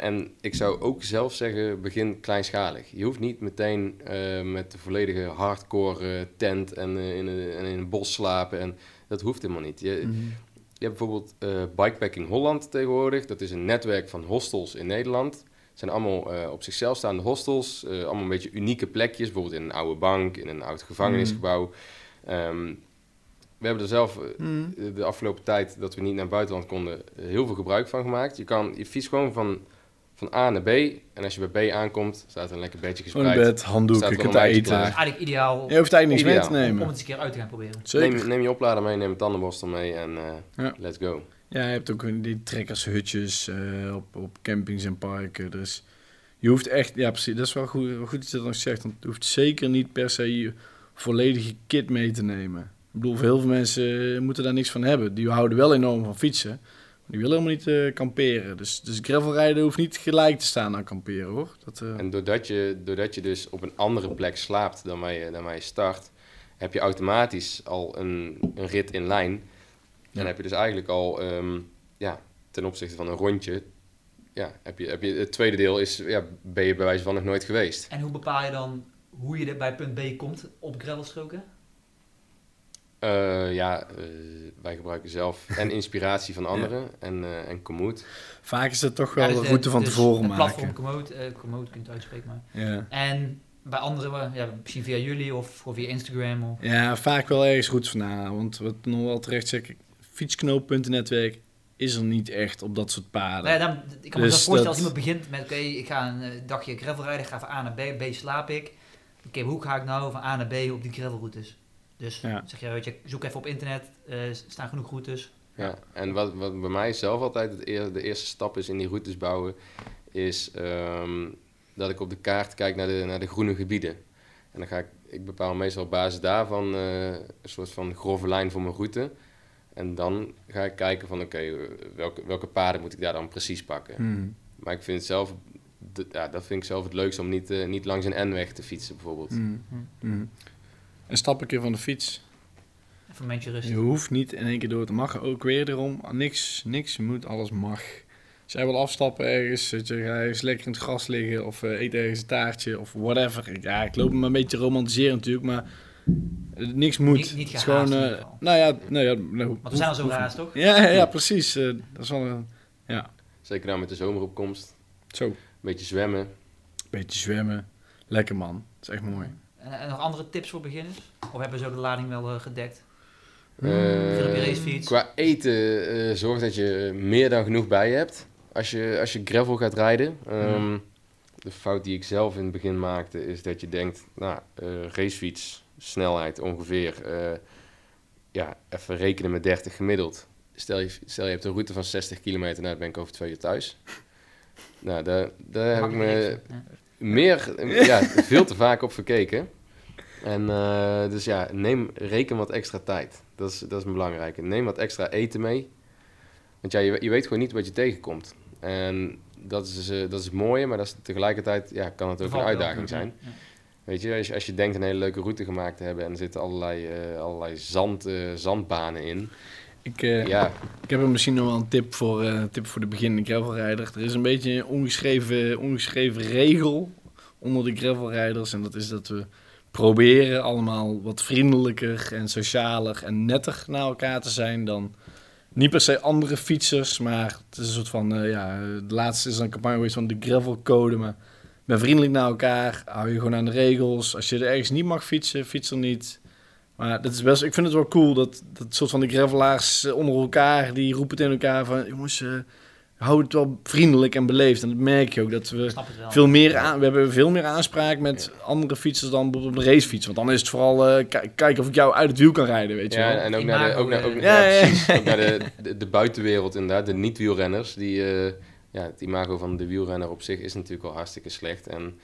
en ik zou ook zelf zeggen, begin kleinschalig. Je hoeft niet meteen met de volledige hardcore tent en, in een, en in een bos slapen. En dat hoeft helemaal niet. Je, mm. je hebt bijvoorbeeld Bikepacking Holland tegenwoordig. Dat is een netwerk van hostels in Nederland zijn allemaal uh, op zichzelf staande hostels. Uh, allemaal een beetje unieke plekjes. Bijvoorbeeld in een oude bank, in een oud gevangenisgebouw. Um, we hebben er zelf uh, mm. de afgelopen tijd dat we niet naar het buitenland konden heel veel gebruik van gemaakt. Je kan je fiets gewoon van, van A naar B. En als je bij B aankomt, staat er een lekker bedje gespreid. Een bed, je kunt eten. Dat is eigenlijk ideaal. Je hoeft eigenlijk niks mee te nemen. Om, het eens een keer uit te gaan proberen. Neem, neem, je oplader mee, neem een tandenborstel mee en ja. let's go. Ja, je hebt ook die trekkershutjes uh, op, op campings en parken. Dus je hoeft echt, ja precies, dat is wel goed, goed dat je dat nog zegt. Want je hoeft zeker niet per se je volledige kit mee te nemen. Ik bedoel, heel veel mensen moeten daar niks van hebben. Die houden wel enorm van fietsen. Die willen helemaal niet uh, kamperen. Dus, dus gravelrijden hoeft niet gelijk te staan aan kamperen hoor. Dat. En doordat je, doordat je dus op een andere plek slaapt dan waar je, dan waar start, heb je automatisch al een, een rit in lijn dan heb je dus eigenlijk al um, ja, ten opzichte van een rondje, ja, heb je, heb je, het tweede deel is, ja, ben je bij wijze van nog nooit geweest. En hoe bepaal je dan hoe je bij punt B komt op gravelstroken? Uh, ja, uh, wij gebruiken zelf en inspiratie van anderen ja. en, uh, en Komoot. Vaak is het toch wel ja, dus de route van dus tevoren maken. Platform Komoot, uh, Komoot kunt uitspreken maar. Ja. En bij anderen, ja, misschien via jullie of, of via Instagram? Of... Ja, vaak wel ergens goed vandaan. Want wat nog wel terecht zeg, fietsknooppuntennetwerk is er niet echt op dat soort paden. Nee, dan, ik kan me dus voorstellen als iemand begint met, oké, ik ga een uh, dagje gravel rijden, ga van A naar B, B slaap ik. Oké, hoe ga ik nou van A naar B op die gravelroutes? Dus ja. zeg je, weet je, zoek even op internet, uh, staan genoeg routes. Ja, en wat, wat bij mij zelf altijd het de eerste stap is in die routes bouwen, is um, dat ik op de kaart kijk naar de, naar de groene gebieden. En dan ga ik, ik bepaal meestal op basis daarvan uh, een soort van grove lijn voor mijn route. En dan ga ik kijken van oké, welke, welke paden moet ik daar dan precies pakken. Hmm. Maar ik vind het zelf, ja, dat vind ik zelf het leukste om niet, uh, niet langs een N-weg te fietsen bijvoorbeeld. Hmm. Hmm. Een stap een keer van de fiets. Even een momentje rustig. Je hoeft niet in één keer door te mag ook weer erom. Niks, niks, je moet, alles mag. Als jij wil afstappen ergens, dat je ga ergens lekker in het gras liggen of uh, eet ergens een taartje of whatever. Ja, ik loop me een beetje te romantiseren natuurlijk, maar Niks moet. Niet, niet gewoon, uh, nou ja, nou ja nou, Want we zijn al zo raar, toch? Ja, ja, ja precies. Uh, dat is wel een, ja. Zeker nou met de zomeropkomst. Zo. Beetje zwemmen. Beetje zwemmen. Lekker man. Dat is echt mooi. En, en nog andere tips voor beginners? Of hebben we zo de lading wel uh, gedekt? Uh, racefiets. Qua eten zorg dat je meer dan genoeg bij je hebt. Als je, als je gravel gaat rijden. Um, de fout die ik zelf in het begin maakte, is dat je denkt, nou, uh, racefiets, snelheid ongeveer, ja, even rekenen met 30 gemiddeld. Stel je, stel je hebt een route van 60 kilometer, nou, dan ben ik over twee uur thuis. Nou, daar, daar heb ik me meer, ja, veel te vaak op verkeken. En uh, dus ja, neem, reken wat extra tijd. Dat is, dat is belangrijk. Neem wat extra eten mee. Want ja, je, je weet gewoon niet wat je tegenkomt. En dat is, uh, dat is het mooie, maar dat is tegelijkertijd ja, kan het ook een uitdaging zijn. Weet je als, je, als je denkt een hele leuke route gemaakt te hebben en er zitten allerlei, uh, allerlei zand, zandbanen in. Ik, ja. ik heb er misschien nog wel een tip voor, tip voor de beginnende gravelrijder. Er is een beetje een ongeschreven, ongeschreven regel onder de gravelrijders. En dat is dat we proberen allemaal wat vriendelijker en socialer en netter naar elkaar te zijn dan niet per se andere fietsers, maar het is een soort van, ja, de laatste is een campagne geweest van de gravelcode, maar ben vriendelijk naar elkaar, hou je gewoon aan de regels. Als je er ergens niet mag fietsen, fiets er niet. Maar dat is best, ik vind het wel cool dat, dat soort van de gravelaars onder elkaar, die roepen tegen elkaar van, jongens, uh, hou het wel vriendelijk en beleefd. En dat merk je ook, dat we veel meer aan, we hebben veel meer aanspraak met andere fietsers dan op een racefiets. Want dan is het vooral uh, kijken of ik jou uit het wiel kan rijden, weet je ja, wel. En ook naar, de, ook, naar, ook, ja, ja, precies, ook naar de, de, de, buitenwereld inderdaad, de niet-wielrenners. Die, uh, ja, het imago van de wielrenner op zich is natuurlijk al hartstikke slecht. En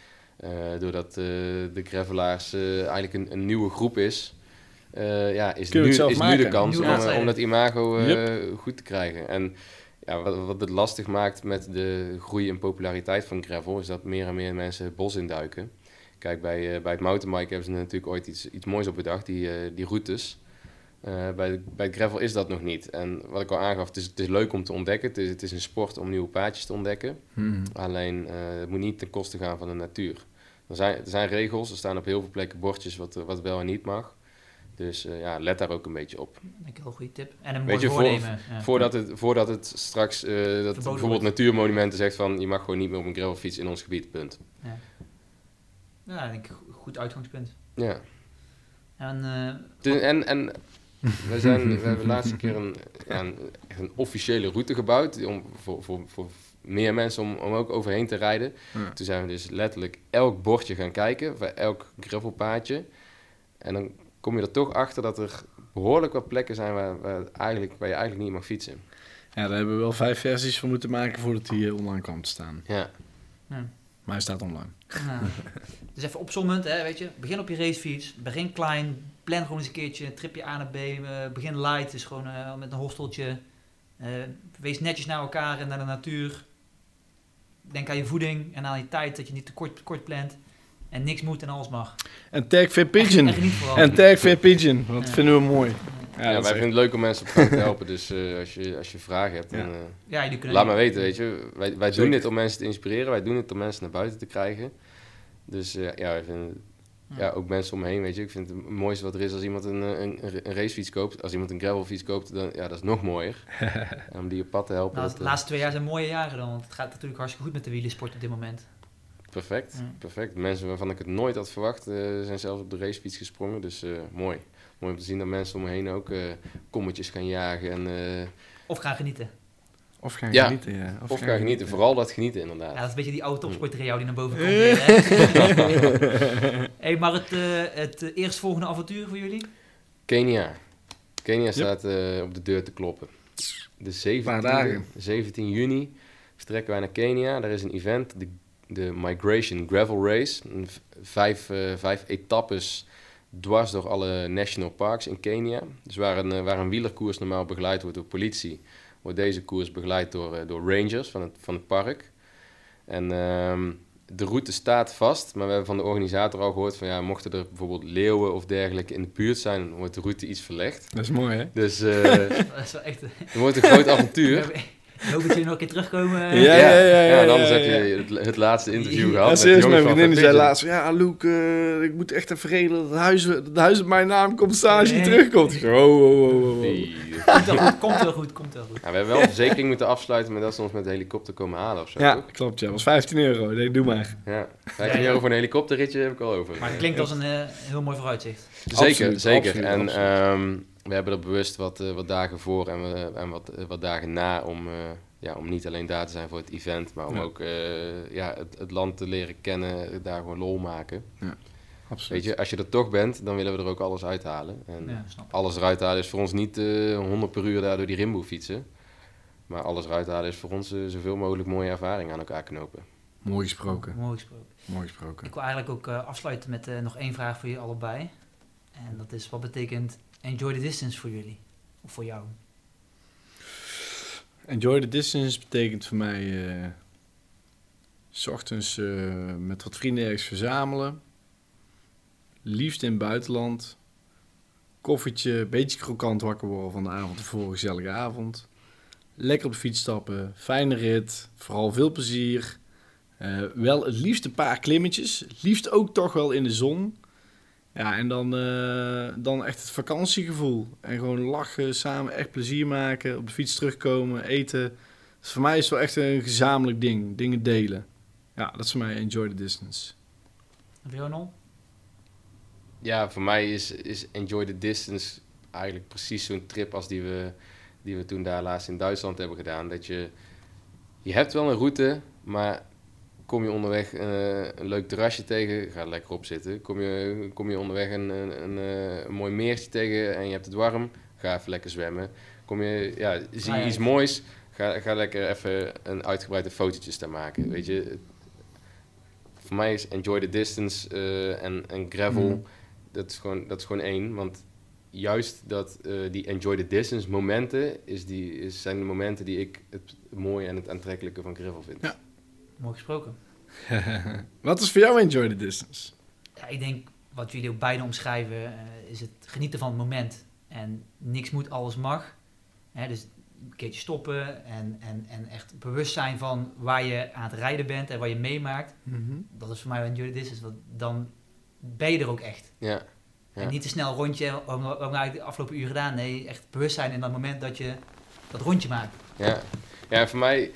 uh, doordat de gravelaars eigenlijk een, een, nieuwe groep is... ja, is, nu, is nu de kans om, om, dat imago yep. goed te krijgen. En ja, wat, wat het lastig maakt met de groei en populariteit van gravel, is dat meer en meer mensen het bos induiken. Kijk, bij, uh, bij het mountainbike hebben ze natuurlijk ooit iets, iets moois op bedacht, die, uh, die routes. Uh, bij, bij het gravel is dat nog niet. En wat ik al aangaf, het is, het is leuk om te ontdekken. Het is, het is een sport om nieuwe paadjes te ontdekken. Hmm. Alleen, het moet niet ten koste gaan van de natuur. Er zijn, er zijn regels, er staan op heel veel plekken bordjes wat, wat wel en niet mag. Dus uh, ja, let daar ook een beetje op. Een heel goede tip. En een mooi je, voornemen. Voor, ja. voordat, het, voordat het straks, uh, dat bijvoorbeeld wordt. Natuurmonumenten zegt van... je mag gewoon niet meer op een gravelfiets in ons gebied, punt. Ja, ja denk ik goed uitgangspunt. Ja. En, en, en we, zijn, we hebben de laatste keer een, ja, een, een, officiële route gebouwd... Om, voor, voor, voor meer mensen om, om ook overheen te rijden. Ja. Toen zijn we dus letterlijk elk bordje gaan kijken... voor elk gravelpaadje... En dan kom je er toch achter dat er behoorlijk wat plekken zijn waar, waar, eigenlijk, waar je eigenlijk niet mag fietsen. Ja, daar hebben we wel vijf versies van moeten maken voordat hij uh, online kwam te staan. Ja. ja. Maar hij staat online. Ja. dus even opzommend, hè, weet je. Begin op je racefiets. Begin klein. Plan gewoon eens een keertje een tripje A naar B. Uh, begin light, dus gewoon uh, met een hosteltje. wees netjes naar elkaar en naar de natuur. Denk aan je voeding en aan je tijd, dat je niet te kort, kort plant. En niks moet en alles mag. En tag Fit Pigeon. En tag Fit Pigeon. Dat vinden we mooi. Ja, wij vinden het leuk om mensen op te helpen. Dus uh, als, je, als je vragen hebt, dan, uh, ja, die laat maar weten. Weet je. Wij, wij doen dit om mensen te inspireren. Wij doen het om mensen naar buiten te krijgen. Dus uh, ja, wij vinden, ja, ook mensen omheen, weet je. Ik vind het mooiste wat er is als iemand een, een, een racefiets koopt. Als iemand een gravelfiets koopt, dan ja, dat is nog mooier. om die op pad te helpen. Nou, de laatste twee jaar zijn mooie jaren dan. Want het gaat natuurlijk hartstikke goed met de wielersport op dit moment. Perfect, perfect. Mensen waarvan ik het nooit had verwacht, uh, zijn zelfs op de racefiets gesprongen. Dus uh, mooi. Mooi om te zien dat mensen om me heen ook uh, kommetjes gaan jagen. En, of gaan genieten. Of gaan ja. genieten, ja. Of, of gaan, genieten. genieten. Vooral dat genieten, inderdaad. Ja, dat is een beetje die oude topsporter in jou die naar boven komt. hey, maar het, het eerstvolgende avontuur voor jullie? Kenia. Kenia staat op de deur te kloppen. De 17, 17 juni vertrekken wij naar Kenia. Daar is een event, de de Migration Gravel Race. Vijf, uh, vijf etappes dwars door alle national parks in Kenia. Dus waar een, uh, waar een wielerkoers normaal begeleid wordt door politie, wordt deze koers begeleid door, uh, door rangers van het, van het park. En uh, de route staat vast, maar we hebben van de organisator al gehoord van ja, mochten er bijvoorbeeld leeuwen of dergelijke in de buurt zijn, wordt de route iets verlegd. Dat is mooi hè? Dus dat is wel echt... het wordt een groot avontuur. hoop dat jullie nog een keer terugkomen. Ja, ja, ja. ja, en anders heb je het, het, laatste interview gehad. Ja, serieus, mijn vriendin die zei laatst... Ja, Luc, uh, ik moet echt even regelen dat het huis, het huis op mijn naam komt staan als je nee. terugkomt. Ik oh, oh, oh, oh. Nee. Komt wel goed, komt wel goed, komt wel goed. Ja, we hebben wel een verzekering moeten afsluiten, maar dat ze ons met de helikopter komen halen of zo. Ja, ook. klopt. Ja, dat was 15 euro. Nee, doe maar. Ja, 15 euro voor een helikopterritje heb ik al over. Maar het klinkt als een uh, heel mooi vooruitzicht. Zeker, absoluut, zeker. Absoluut, en absoluut. Um, we hebben er bewust wat, uh, wat dagen voor en, en wat, wat dagen na om ja, om niet alleen daar te zijn voor het event, maar om ook ja, het, het, land te leren kennen, daar gewoon lol maken. Ja. Absoluut. Weet je, als je er toch bent, dan willen we er ook alles uithalen. En alles eruit halen is voor ons niet 100 per uur daar door die rimboe fietsen. Maar alles eruit halen is voor ons zoveel mogelijk mooie ervaring aan elkaar knopen. Mooi gesproken. Mooi gesproken. Mooi gesproken. Ik wil eigenlijk ook uh, afsluiten met uh, nog één vraag voor jullie allebei. En dat is, wat betekent enjoy the distance voor jullie? Of voor jou? Enjoy the distance betekent voor mij... Uh, s ochtends met wat vrienden ergens verzamelen. Liefst in het buitenland. Koffietje, beetje krokant wakker worden van de avond ervoor, gezellige avond. Lekker op de fiets stappen, fijne rit, vooral veel plezier uh, wel het liefst een paar klimmetjes. Liefst ook toch wel in de zon. Ja, en dan, uh, dan echt het vakantiegevoel. En gewoon lachen, samen echt plezier maken, op de fiets terugkomen, eten. Dus voor mij is het wel echt een gezamenlijk ding. Dingen delen. Ja, dat is voor mij enjoy the distance. Ronald? Ja, voor mij is, is enjoy the distance eigenlijk precies zo'n trip als die we, die we toen daar laatst in Duitsland hebben gedaan. Dat je, je hebt wel een route, maar Kom je onderweg uh, een leuk terrasje tegen, ga lekker op zitten. Kom je, kom je onderweg een, een, een, eh, een, mooi meertje tegen en je hebt het warm, ga even lekker zwemmen. Kom je, ja, zie je iets moois, ga, ga lekker even een uitgebreide fotootjes te maken. Weet je, voor mij is enjoy the distance uh, en, en gravel, mm. dat, is gewoon, dat is gewoon één. Want juist dat, die enjoy the distance momenten is die, is, zijn de momenten die ik het mooie en het aantrekkelijke van gravel vind. Ja. Mooi gesproken. wat is voor jou enjoy the distance? Ja, ik denk, wat jullie ook beide omschrijven, uh, is het genieten van het moment. En niks moet, alles mag. Hè, dus een keertje stoppen en, en, en echt bewust zijn van waar je aan het rijden bent en wat je meemaakt. Mhm. Dat is voor mij enjoy the distance. Want dan ben je er ook echt. Ja. ja. En niet te snel rondje, wat heb ik de afgelopen uur gedaan? Nee, echt bewust zijn in dat moment dat je dat rondje maakt. Ja, ja voor mij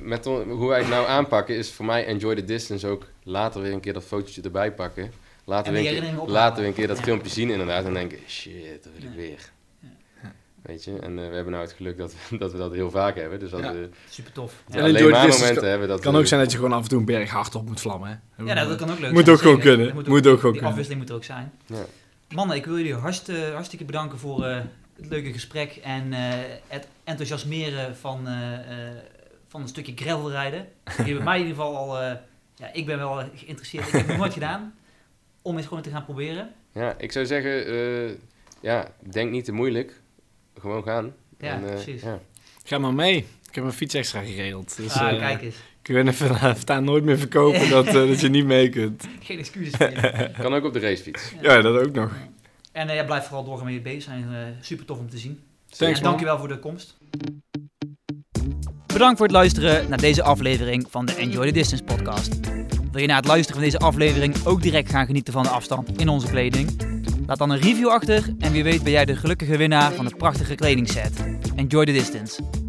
met hoe wij het nou aanpakken is voor mij enjoy the distance ook later weer een keer dat fotootje erbij pakken. Later, weer een, keer, later weer een keer dat filmpje zien inderdaad en denken, shit, dat wil ik weer. Weet je, en uh, we hebben nou het geluk dat we, dat we dat heel vaak hebben. Dus dat we, Super tof. Ja. alleen maar momenten kan, hebben. Dat kan ook zijn dat je gewoon af en toe een berg hard op moet vlammen. Hè? Ja, dat kan ook leuk moet zijn. Ook gewoon kunnen. Moet, moet ook, gewoon Die afwisseling moet er ook zijn. Ja. Mannen, ik wil jullie hartstikke, hartstikke bedanken voor uh, het leuke gesprek en uh, het enthousiasmeren van van een stukje gravel rijden. Die hebben mij in ieder geval al... Uh, ja, ik ben wel geïnteresseerd. Ik heb het nooit gedaan. Om het gewoon te gaan proberen. Ja, ik zou zeggen... Uh, ja, denk niet te moeilijk. Gewoon gaan. Ja, en, uh, precies. Ja. Ga maar mee. Ik heb een fiets extra geregeld. Dus, ah, kijk eens. Ik ben even staan nooit meer verkopen dat, dat je niet mee kunt. Geen excuses meer. kan ook op de racefiets. Ja, ja dat ook nog. En uh, ja, blijf vooral doorgaan met je bezig zijn. super tof om te zien. Thanks, en dankjewel voor de komst. Bedankt voor het luisteren naar deze aflevering van de Enjoy the Distance podcast. Wil je na het luisteren van deze aflevering ook direct gaan genieten van de afstand in onze kleding? Laat dan een review achter en wie weet ben jij de gelukkige winnaar van de prachtige kledingset. Enjoy the Distance.